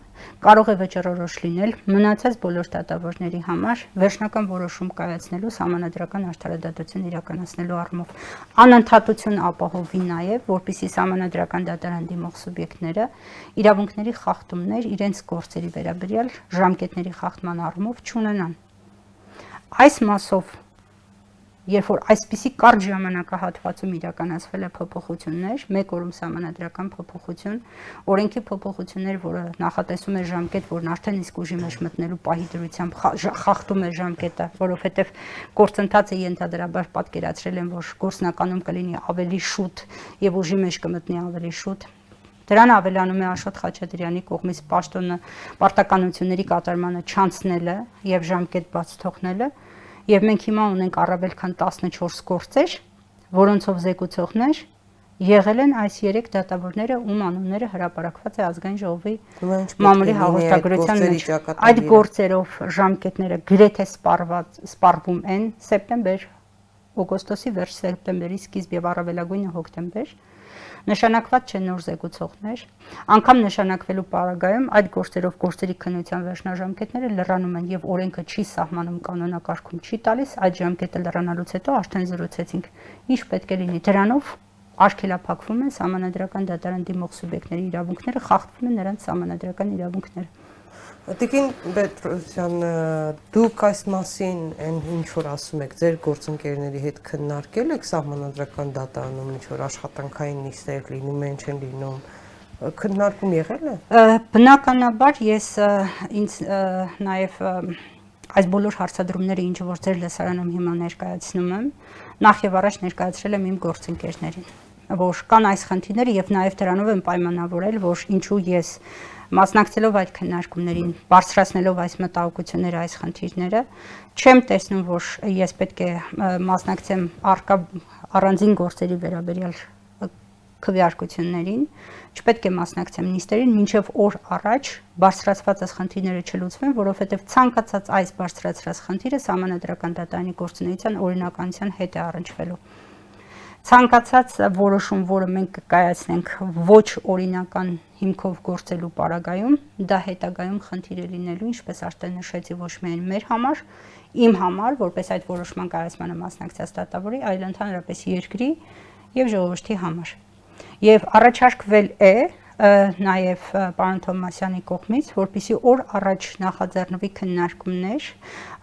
կարող է վճռորոշ լինել մնացած բոլոր դատավորների համար վերջնական որոշում կայացնելու համանadrական արդարադատություն իրականացնելու առումով անընդհատություն ապահովի նաև որպիսի համանadrական դատարան դիմող սուբյեկտները իրավունքների խախտումներ իրենց գործերի վերաբերյալ ժամկետների խախտման առումով չունենան այս մասով երբ որ այսպիսի կարճ ժամանակահատվածում իրականացվել է փոփոխություններ, մեկ օրում համանadrական փոփոխություն, օրենքի փոփոխություններ, որը նախատեսում է ժամկետ, որն արդեն իսկ ուժի մեջ մտնելու պահի դրությամբ խախտում է ժամկետը, որովհետև գործընթացը ենթադրաբար պատկերացրել են, որ գործնականում կլինի ավելի շուտ եւ ուժի մեջ կմտնի ավելի շուտ, Դրան ավելանում է Աշոտ Խաչատրյանի կողմից պաշտոնը պարտականությունների կատարմանը չանցնելը եւ ժամկետ բաց թողնելը, եւ մենք հիմա ունենք առավել քան 14 գործեր, որոնցով զեկուցողներ եղել են այս 3 դատավորները, ում անունները հրապարակված է ազգային ժողովի մամուլի հաղորդագրության մեջ։ Այդ գործերով ժամկետները գրեթե սպառված սպառվում են սեպտեմբեր, օգոստոսի վերջ սեպտեմբերի սկիզբ եւ առավելագույնը հոկտեմբեր նշանակված չեն նոր զեկուցողներ, անգամ նշանակվելու պարագայում այդ գործերով գործերի քննության վերջնաժամկետները լրանում են եւ օրենքը չի սահմանում կանոնակարգում չի տալիս, այդ ժամկետը լրանալուց հետո արդեն զրուցեցինք, ինչ պետք է լինի դրանով արգելափակվում են համանadrական դատարան դիմող սուբյեկտների իրավունքները, խախտվում են նրանց համանadrական իրավունքները։ Տիկին Պետրոսյան, դուք այս մասին այն ինչ որ ասում եք, ձեր գործընկերների հետ քննարկել եք սահմանադրական դատարանում ինչ որ աշխատանքային նիստեր լինում են, չեն լինում քննարկում եղել է։ Բնականաբար ես ինձ նաև այս բոլոր հարցադրումները ինչ որ ձեր լեսարանում հիմա ներկայացնում եմ, նախ եւ առաջ ներկայացրել եմ իմ գործընկերներին, որ կան այս խնդիրները եւ նաեւ դրանով եմ պայմանավորել, որ ինչու ես մասնակցելով այդ քննարկումներին, բարձրացնելով այս մտահոգությունները, այս խնդիրները, չեմ տեսնում, որ ես պետք է մասնակցեմ արկա առանձին գործերի վերաբերյալ քվեարկություններին, չպետք է մասնակցեմ նիստերին, մինչև օր առաջ բարձրացված խնդիրները չլուծվեն, որովհետև ցանկացած այս բարձրացրած խնդիրը համանadrական դատարանի գործունեության օրինականության հետ է առնչվելու։ ցանկացած որոշում, որը մենք կկայացնենք ոչ օրինական հիմքով գործելու պարագայում, դա հետագայում խնդիր է լինելու, ինչպես արդեն նշեցի, ոչ միայն մեր համար, իմ համար, որպես այդ որոշման կայացմանը մասնակցած դատավորի, այլ ընդհանրապես երկրի եւ ժողովրդի համար։ Եվ առաջարկվել է նաև պարոն Թոմասյանի կողմից, որpիսի օր առաջ նախաձեռնվի քննարկումներ,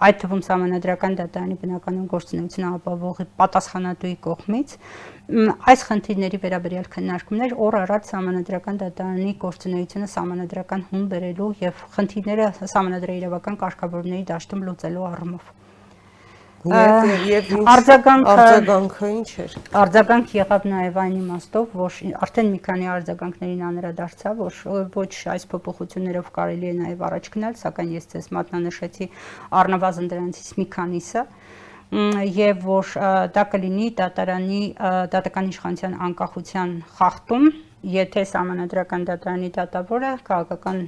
այդ թվում համանդրական դատարանի բնականon գործունեությունը ապահովողի պատասխանատուի կողմից, այս խնդիրների վերաբերյալ քննարկումներ օր առաջ համանդրական դատարանի գործունեությունը համանդրական հում բերելու եւ խնդիրները համանդրաիրավական կարգավորումների դաշտում լուծելու առումով։ Եվ արձագանքը արձագանքը ինչ էր։ Արձագանք եղավ նաեւ այն իմաստով, որ արդեն մի քանի արձագանքներին անդրադարձավ, որ ոչ այս փոփոխություններով կարելի է նաեւ առաջ գնալ, սակայն ես ձեզ մատնանշեցի առնվազն դրանցից մի քանիսը եւ որ դա կլինի դատարանի դատական իշխանության անկախության խախտում եթե համանդրական դատարանի դատավորը քաղաքական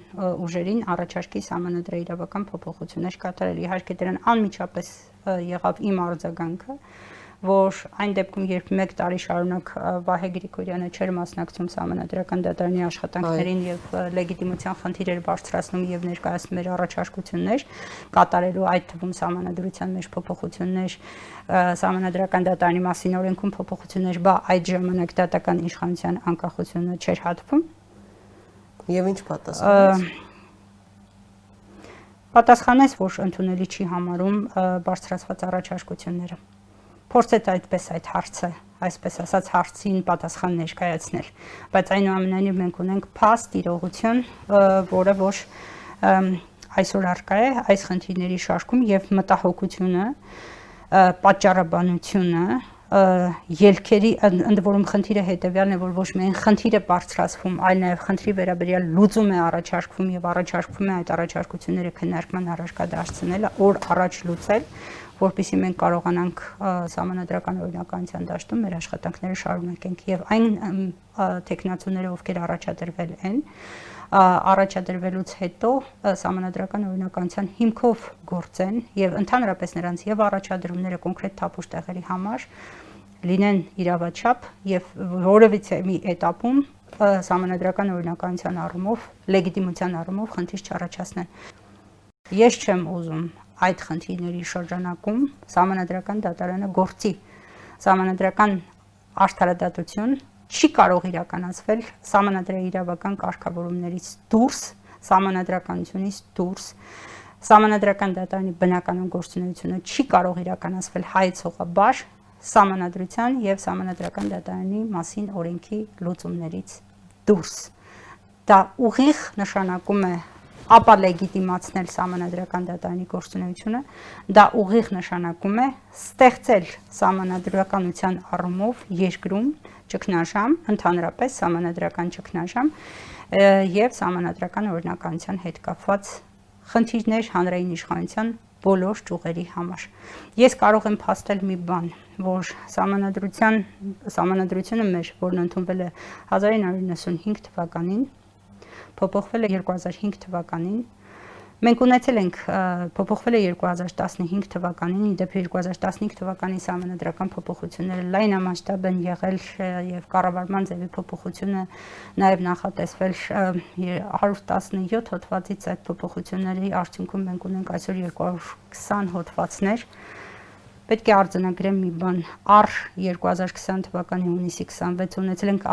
ուժերին առաջարկի համանդրաիրավական փոփոխություններ կատարել իհարկե դրան անմիջապես եղավ իմ արձագանքը որ այն դեպքում, երբ 1 տարի շարունակ Վահե Գրիգորյանը չէր մասնակցում համանդրական դատարանի աշխատանքներին եւ լեգիտիմության խնդիրեր բարձրացնում եւ ներկայացնում էր առաջարկություններ կատարելու այդ թվում համանդրության մեջ փոփոխություններ համանդրական դատարանի մասին օրենքում փոփոխություններ, բա այդ ժամանակ դատական իշխանության անկախությունը չէր հատվում։ Եվ ինչ պատասխանեց։ Պատասխանեց, որ ընդունելի չի համարում բարձրացված առաջարկությունները փորձեց այդպես այդ հարցը այսպես ասած հարցին պատասխան ներկայացնել բայց այնուամենայնիվ մենք ունենք փաստ իրողություն որը որ այսօր արկա է այս խնդիրների շարքում եւ մտահոգությունը պատճառաբանությունը ելքերի ընդ որում խնդիրը հետեւյալն է որ ոչ միայն խնդիրը բարձրացվում այլ նաեւ խնդրի վերաբերյալ լուծում է առաջարկվում եւ առաջարկվում է այդ առաջարկությունները քննարկման առարկա դարձնել օր առաջ լուծել որպիսի մենք կարողանանք համանդրական օրինականության դաշտում մեր աշխատանքները շարունակենք եւ այն տեխնացուները, ովքեր առաջադրվել են, առաջադրվելուց հետո համանդրական օրինականության հիմքով գործեն եւ ընդհանրապես նրանց եւ առաջադրումները կոնկրետ թափուշ տեղերի համար լինեն իրավաչափ եւ որևիցե մի этаպում համանդրական օրինականության առումով լեգիտիմության առումով խնդիր չառաջացնեն։ Ես չեմ ուզում այդ խնդիրների շրջանակում համանդրական դատարանը գործի համանդրական արդարադատություն չի կարող իրականացվել համանդրայի իրավական կարգավորումներից դուրս, համանդրականությունից դուրս Սամանադրական դատարանի բնականon գործունեությունը չի կարող իրականացվել հայցողաբար սամանադրության եւ սամանադրական դատարանի մասին օրենքի լուծումներից դուրս։ Դա ուղիղ նշանակում է ապա լեգիտիմացնել համանadrական դատարանի գործունեությունը, դա ուղիղ նշանակում է ստեղծել համանadrականության առումով երկրում ճգնաժամ, ընդհանրապես համանadrական ճգնաժամ եւ համանadrական օրինականության հետ կապված խնդիրներ հանրային իշխանության բոլոր ճյուղերի համար։ Ես կարող եմ փաստել մի բան, որ համանadrության համանadrությունը մեր, որն ընդունվել է 1995 թվականին, փոփոխվել է 2005 թվականին։ Մենք ունեցել ենք փոփոխվել է 2015 թվականին, իդեպ 2015 թվականի համանդրական փոփոխությունները լայնամասշտաբ են եղել եւ կառավարման ձևի փոփոխությունը նաեւ նախատեսվել 117 հոդվածից այդ փոփոխությունների արդյունքում մենք ունենք այսօր 220 հոդվածներ պետք է արձանագրեմ մի բան. Առ 2020 թվականի հունիսի 26 ունեցել ենք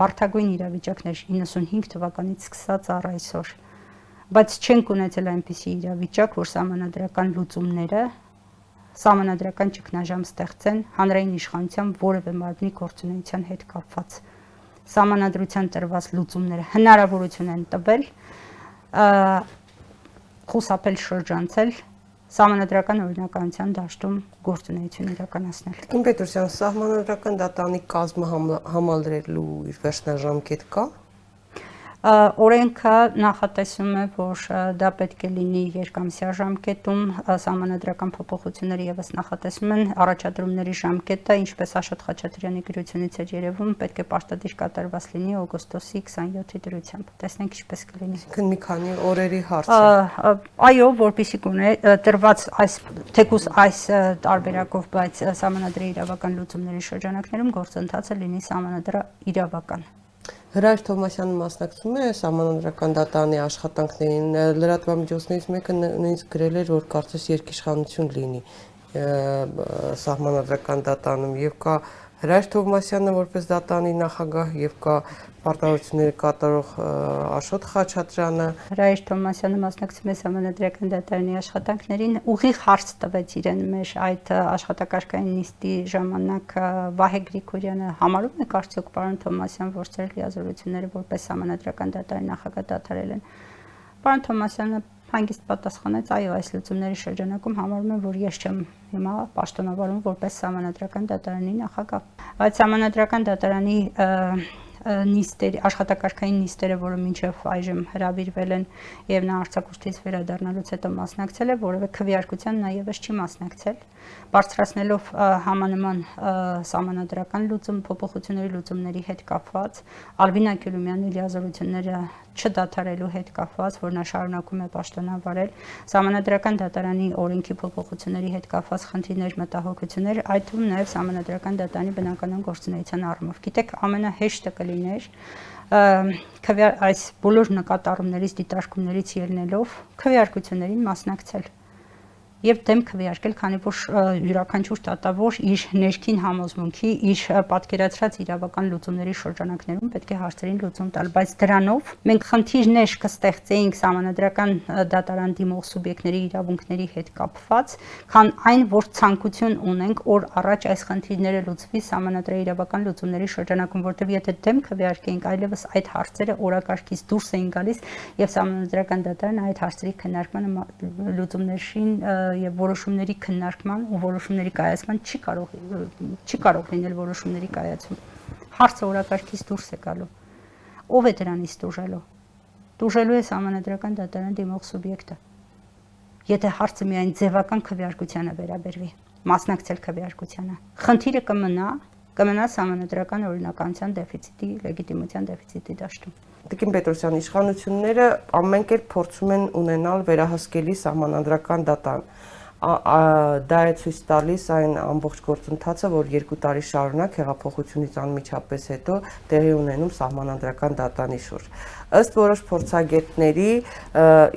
բարթագույն իրավիճակներ 95 թվականից սկսած առ այսօր բայց չենք ունեցել այնպիսի իրավիճակ որ համանadrական լուծումները համանadrական ճգնաժամ ստեղծեն հանրային իշխանության որևէ մարմնի գործունեության հետ կապված համանadrության տրված լուծումները հնարավորություն են տվել խուսափել շրջանցել սահմանադրական օրինականության դաշտում գործունեություն իրականացնել։ Իմ Պետրոսյան, սահմանադրական դատանի կազմը համալրելու իր վերջնաժամկետ կա։ Օրենքը նախատեսում է, որ դա պետք է լինի երկամսյա ժամկետում, համանadrական փոփոխությունները եւս նախատեսում են առաջադրումների ժամկետը, ինչպես Աշոտ Խաչատրյանի գրությունից էր երևում, պետք է պարտադիր կատարված լինի օգոստոսի 27-ի դրությամբ։ Տեսնենք ինչպես կլինի։ Քն մի քանի օրերի հարց է։ Այո, որpիսի կունե տրված այս թեկուս այս տարբերակով, բայց համանadrի իրավական լուծումների շրջանակներում գործընթացը լինի համանadra իրավական։ Հրայր Թոմասյանը մասնակցում է համանadrական դատարանի աշխատանքներին։ Լրատվամիջոցներից մեկը նույնիսկ գրել էր, որ կարծես երկիշխանություն լինի համանadrական դատարանում եւ կա Հրայր Թովմասյանը որպես դատանի նախագահ եւ կա պարտավորությունները կատարող Աշոտ Խաչատրյանը Հրայր Թովմասյանը մասնակցում է համանդրական դատարանի աշխատանքներին ուղիղ հարց տվեց իրեն մեր այդ աշխատակարգային նիստի ժամանակ Վահե Գրիգորյանը համարում է կարծիք պարոն Թովմասյան որ ծեր լիազորությունները որպես համանդրական դատարանի նախագահ դատարել են Պարոն Թոմասյանը հանգիստ պատասխանեց, այո, այս լուծումների շրջանակում համարում եմ, որ ես չեմ հիմա պաշտոնավարում որպես համանadrական դատարանի նախագահ։ Բայց համանadrական դատարանի նիստերի աշխատակարգային նիստերը, որը մինչև այժմ հրավիրվել են եւ նա արցակուրտից վերադառնալուց հետո մասնակցել է, որովհետեւ քվեարկության նաեւս չի մասնակցել, բարձրացնելով համանման համանadrական լուծում փոփոխությունների լուծումների հետ կապված Ալբինա Քյոլումյանի լիազորությունները չդադարելու հետ կապված, որ նա շարունակում է պաշտոնավարել համանadrական դատարանի օրենքի փոփոխությունների հետ կապված խնդիրներ, մտահոգություններ, այդ թվում նաև համանadrական դատարանի բնականon գործունեության առումով։ Գիտեք, ամենահեշտը կլիներ քվեար այս բոլոր նկատառումներից դիտարկումներից ելնելով քվեարկություններին մասնակցել եւ դեմ քվեարկել, քանի որ յուրաքանչյուր դատավոր իր ներքին համոզմունքի, իր պատկերացրած իրավական լուծումների շրջանակներում պետք է հարցերին լուծում տալ, բայց դրանով մենք խնդիրներ կստեղծեինք համանadrական դատարան դիմող սուբյեկտների իրավունքների հետ կապված, քան այն, որ ցանկություն ունենք օր առաջ այս խնդիրները լուծվի համանadrի իրավական լուծումների շրջանակում, որտեղ եթե դեմ քվեարկեինք, այլևս այդ հարցերը օրակարգից դուրս էին գալիս եւ համանadrական դատարանը այդ հարցերի քննարկմանը լուծումներին եւ որոշումների քննարկման ու որոշումների կայացման չի կարող չի կարող լինել որոշումների կայացում։ Հարցը օրակարգից դուրս է գալու։ Ով է դրանից դժալու։ Դժալու է համանդրական դատարան դիմող սուբյեկտը։ Եթե հարցը միայն ձևական քվեարկությանը վերաբերվի, մասնակցել քվեարկությանը, խնդիրը կմնա կմնա համանդրական օրինականության դեֆիցիտի, լեգիտիմության դեֆիցիտի դաշտում։ Տիկին Պետրոսյան իշխանությունները ամեն կերպ փորձում են ունենալ վերահսկելի համանդրական դատարան դա է ցույց տալիս այն ամբողջ գործընթացը, որ երկու տարի շարունակ հեղափոխությունից անմիջապես հետո տեղի ունենում սահմանադրական դատանի շուրջ։ Ըստ որոշ փորձագետների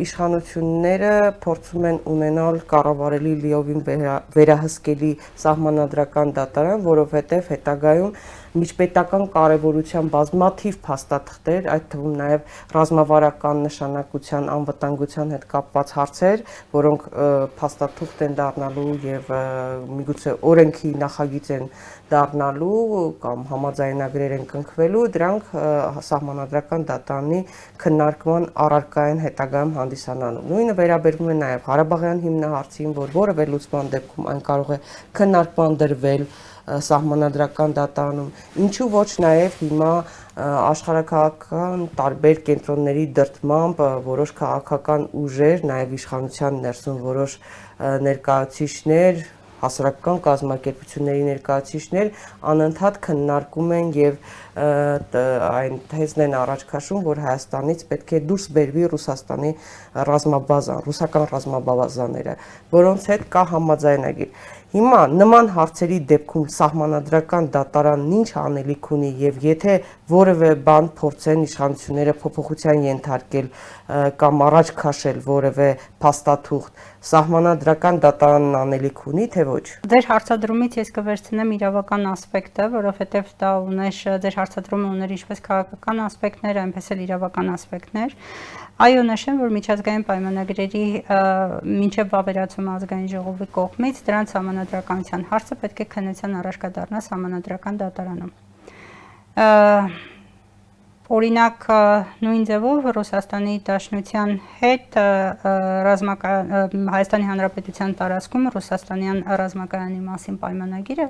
իշխանությունները փորձում են ունենալ կառավարելի լիովին վերահսկելի սահմանադրական դատարան, որովհետև հետագայում միջպետական կարևորության բազմաթիվ փաստաթղթեր, այդ թվում նաև ռազմավարական նշանակության անվտանգության հետ կապված հարցեր, որոնք փաստաթուղթ են դառնալու եւ միգուցե օրենքի նախագիծ են դառնալու կամ համաձայնագրեր են կնքվելու, դրանք սահմանադրական դատանի քննարկման առարկային հետագայում հանդիսանալու։ Նույնը վերաբերվում է նաև Ղարաբաղյան հիմնահարցին, որ որևէ լուծման դեպքում այն կարող է քննարկման դրվել սահմանադրական դատարանում, ինչու ոչ նաև հիմա աշխարհակաղակական տարբեր կենտրոնների դրդմամբ որոշ քաղաքական ուժեր, նաև իշխանության ներսում որոշ ներկայացուցիչներ հասարակական կազմակերպությունների ներկայացուցիչներ անընդհատ քննարկում են եւ այն թեզն են առաջ քաշում, որ Հայաստանից պետք է դուրս բերվի Ռուսաստանի ռազմաբազան, ռուսական ռազմաբազաները, որոնց հետ կա համաձայնագիր։ Հիմա նման հարցերի դեպքում սահմանադրական դատարանն ինչ անելիք ունի եւ եթե որևէ բան փորձեն իշխանությունները փոփոխության ենթարկել կամ առաջ քաշել որևէ փաստաթուղթ, սահմանադրական դատարանն անելիք ունի թե ոչ։ Ձեր հարցադրումից ես կվերցնեմ իրավական ասպեկտը, որովհետեւ դա ուներ ձեր հարցադրումը ուներ ինչպես քաղաքական ասպեկտներ, այնպես էլ իրավական ասպեկտներ։ Այո, նշեմ, որ միջազգային պայմանագրերի մինչև վավերացում ազգային ժողովի կողմից դրանց համանadrականության հարցը պետք է քննության առաջ կդառնա համանadrական դատարանում։ Օրինակ նույն ձևով Ռուսաստանի Դաշնության հետ ռազմական Հայաստանի Հանրապետության տարածքում ռուսաստանյան ռազմակայանի մասին պայմանագիրը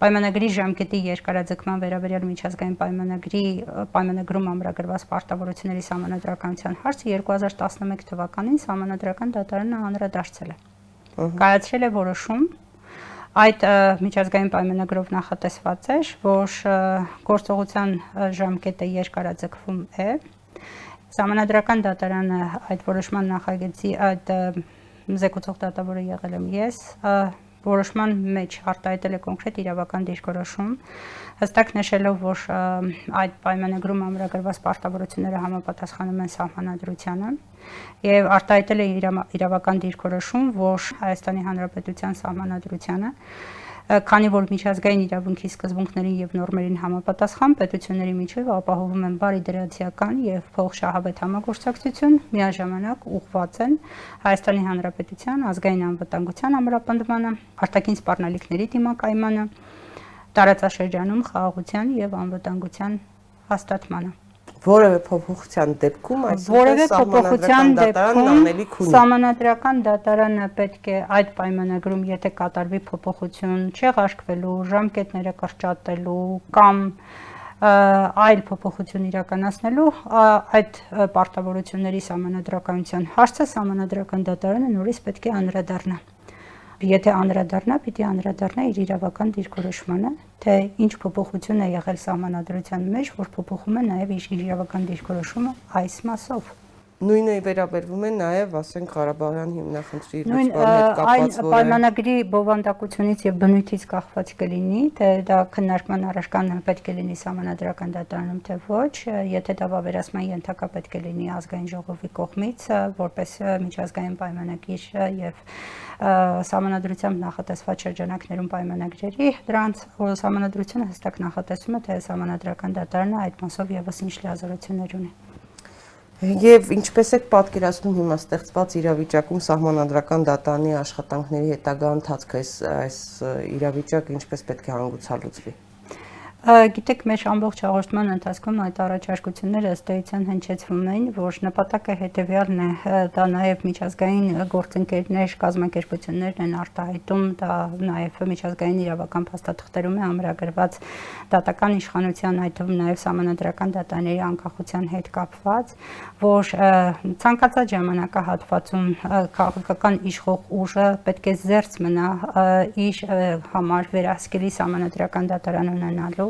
պայմանագրի ժամկետի երկարաձգման վերաբերյալ միջազգային պայմանագրի պայմանագրում ամրագրված պարտավորությունների համանդրականության հարցը 2011 թվականին համանդրական դատարանը անդրադարձել է։ Կայացրել է որոշում այդ միջազգային պայմանագրով նախատեսված էր, որ գործողության ժամկետը երկարաձգվում է։ Համանդրական դատարանը այդ որոշման նախագծի այդ զեկուցող դատավորը եղել եմ ես, որոշման մեջ արտահայտել է կոնկրետ իրավական դիրքորոշում, հստակ նշելով, որ այդ պայմանագրում ամրագրված պարտավորությունները համապատասխանում են սահմանադրությանը եւ արտահայտել է իրավական դիրքորոշում, որ Հայաստանի Հանրապետության սահմանադրությանը քանի որ միջազգային իրավունքի սկզբունքներին եւ նորմերին համապատասխան պետությունների միջև ապահովում են բարի դրացիական եւ փոխշահավետ համագործակցություն, միաժամանակ ուղղված են Հայաստանի Հանրապետության ազգային անվտանգության ամրապնդմանը, արտաքին սպառնալիքների դիմակայմանը, տարածաշրջանում խաղաղության եւ անվտանգության հաստատմանը որևէ փոփոխության դեպքում որևէ փոփոխության դեպքում համանadrական դատարանը պետք է այդ պայմանագրում եթե կատարվի փոփոխություն չեղարկվելու, ժամկետները կրճատելու կամ այլ փոփոխություն իրականացնելու այդ պարտավորությունների համանadrականության հարցը համանadrական դատարանը նորից պետք է անդրադառնա եթե անդրադառնա, պիտի անդրադառնա իր իրավական դիրքորոշմանը, թե ինչ փոփոխություն է եղել սահմանադրության մեջ, որ փոփոխում է նաև իր իրավական դիրքորոշումը այս մասով նույնը վերաբերվում է նաև, ասենք, Ղարաբաղյան հիմնախնդրի լուծման հետ կապված, որը պայմանագրի բովանդակությունից եւ բնույթից կախված կլինի, թե դա քննարկման առարկան պետք է լինի համանadrական դատարանում, թե ոչ, եթե դա վավերացման ենթակա պետք է լինի ազգային ժողովի կողմից, որպես միջազգային պայմանագիր եւ համանadrությամբ նախատեսված շրջանակներում պայմանագրերի դրանց համանadrությունը հստակ նախատեսում է թե համանadrական դատարանը այդ մասով եւս ինչ լիազորություններ ունի Եվ ինչպես եք պատկերացնում հիմա ստեղծված իրավիճակում սահմանադրական դատանի աշխատանքների հետագա ընթացքը այս այս իրավիճակը ինչպես պետք է հանգուցալուծվի։ Գիտեք, մեր ամբողջ հաղորդման ընթացքում այդ առաջարկությունները ըստ էության հնչեցվում էին, որ նպատակը հետևյալն է, դա նաև միջազգային գործընկերներ, կազմակերպություններն են արտահայտում, դա նաև միջազգային իրավական փաստաթղթերում է ամրագրված դատական իշխանության, այդ թվում նաև համանդրական դատարանների անկախության հետ կապված, որ ցանկացած ժամանակահատվածում քաղաքական իշխող ուժը պետք է զերծ մնա իր համար վերահսկելի համանդրական դատարան ունենալու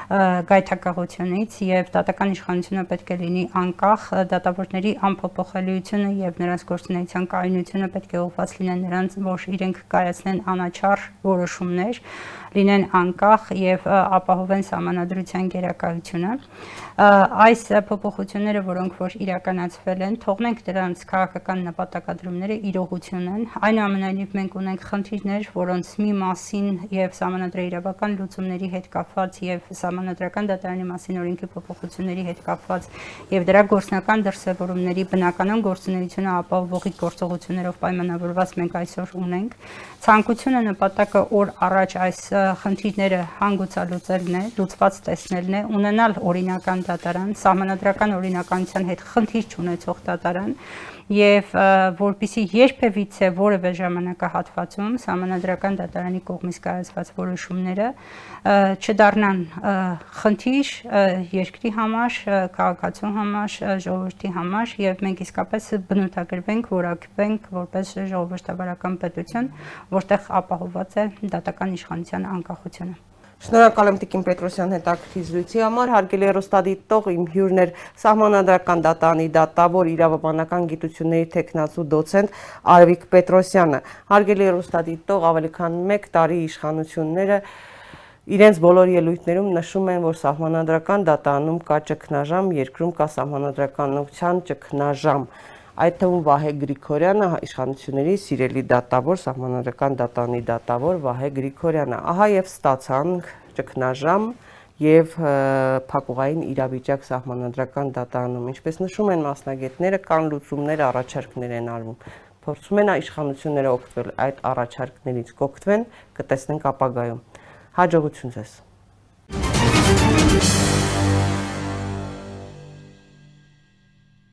գայթակղությունից եւ դատական իշխանությունը պետք է լինի անկախ դատավորների անփոփոխելիությունը եւ նրանց գործունեության կայունությունը պետք է ուղղված լինեն նրանց որ իրենք կայացնեն անաչառ որոշումներ լինեն անկախ եւ ապահովեն համանadrության գերակայությունը այս փոփոխությունները որոնք որ իրականացվել են թողնենք դրանց քաղաքական նպատակադրումները իրողություն են այնուամենայնիվ մենք ունենք խնդիրներ որոնց մի մասին եւ համանadrեիրավական լուծումների հետ կապված եւ համանadrական դատարանի մասին օրենքի փոփոխությունների հետ կապված եւ դրա գործնական դրսեւորումների բնականon գործունեությունը ապահովողի գործողություններով պայմանավորված մենք այսօր ունենք ցանկությունը նպատակը օր առաջ այս խնդիրները հանգուցալուծելն է լուծված տեսնելն է ունենալ օրինական դատարան սահմանադրական օրինականության հետ խնդիր չունեցող դատարան եւ որpիսի երբևիցե որևէ ժամանակահատվածում համանadrական դատարանի կողմից կայացված որոշումները չդառնան խնդիր երկրի համար, քաղաքացու համար, ժողովրդի համար եւ մենք իսկապես բնութագրվենք, որակվենք որպես ժողովրդավարական պետություն, որտեղ ապահովված է դատական իշխանության անկախությունը։ Շնորհակալ եմ Տիկին Պետրոսյան հետաքրքիր զրույցի համար։ Հարգելի հեռուստադիտող, իմ հյուրն էր Սահմանադրական դատանի դատավոր իրավաբանական գիտությունների տեխնացու դոցենտ Արևիկ Պետրոսյանը։ Հարգելի հեռուստադիտող, ավելի քան 1 տարի իշխանությունները իրենց բոլոր ելույթներում նշում են, որ սահմանադրական դատանում կա ճգնաժամ, երկրում կա սահմանադրականության ճգնաժամ այդ թվում Վահե Գրիգորյանը իշխանությունների սիրելի դատավոր, սահմանադրական դատանի դատավոր Վահե Գրիգորյանը։ Ահա եւ ստացանք ճգնաժամ եւ փակուղային իրավիճակ սահմանադրական դատարանում, ինչպես նշում են մասնագետները, կան լուծումներ, առաջարկներ են արվում։ Փորձում են իշխանությունները օգտվել այդ առաջարկներից, կօգտվեն, կտեսնենք ապագայում։ Հաջողություն ձեզ։ Thank you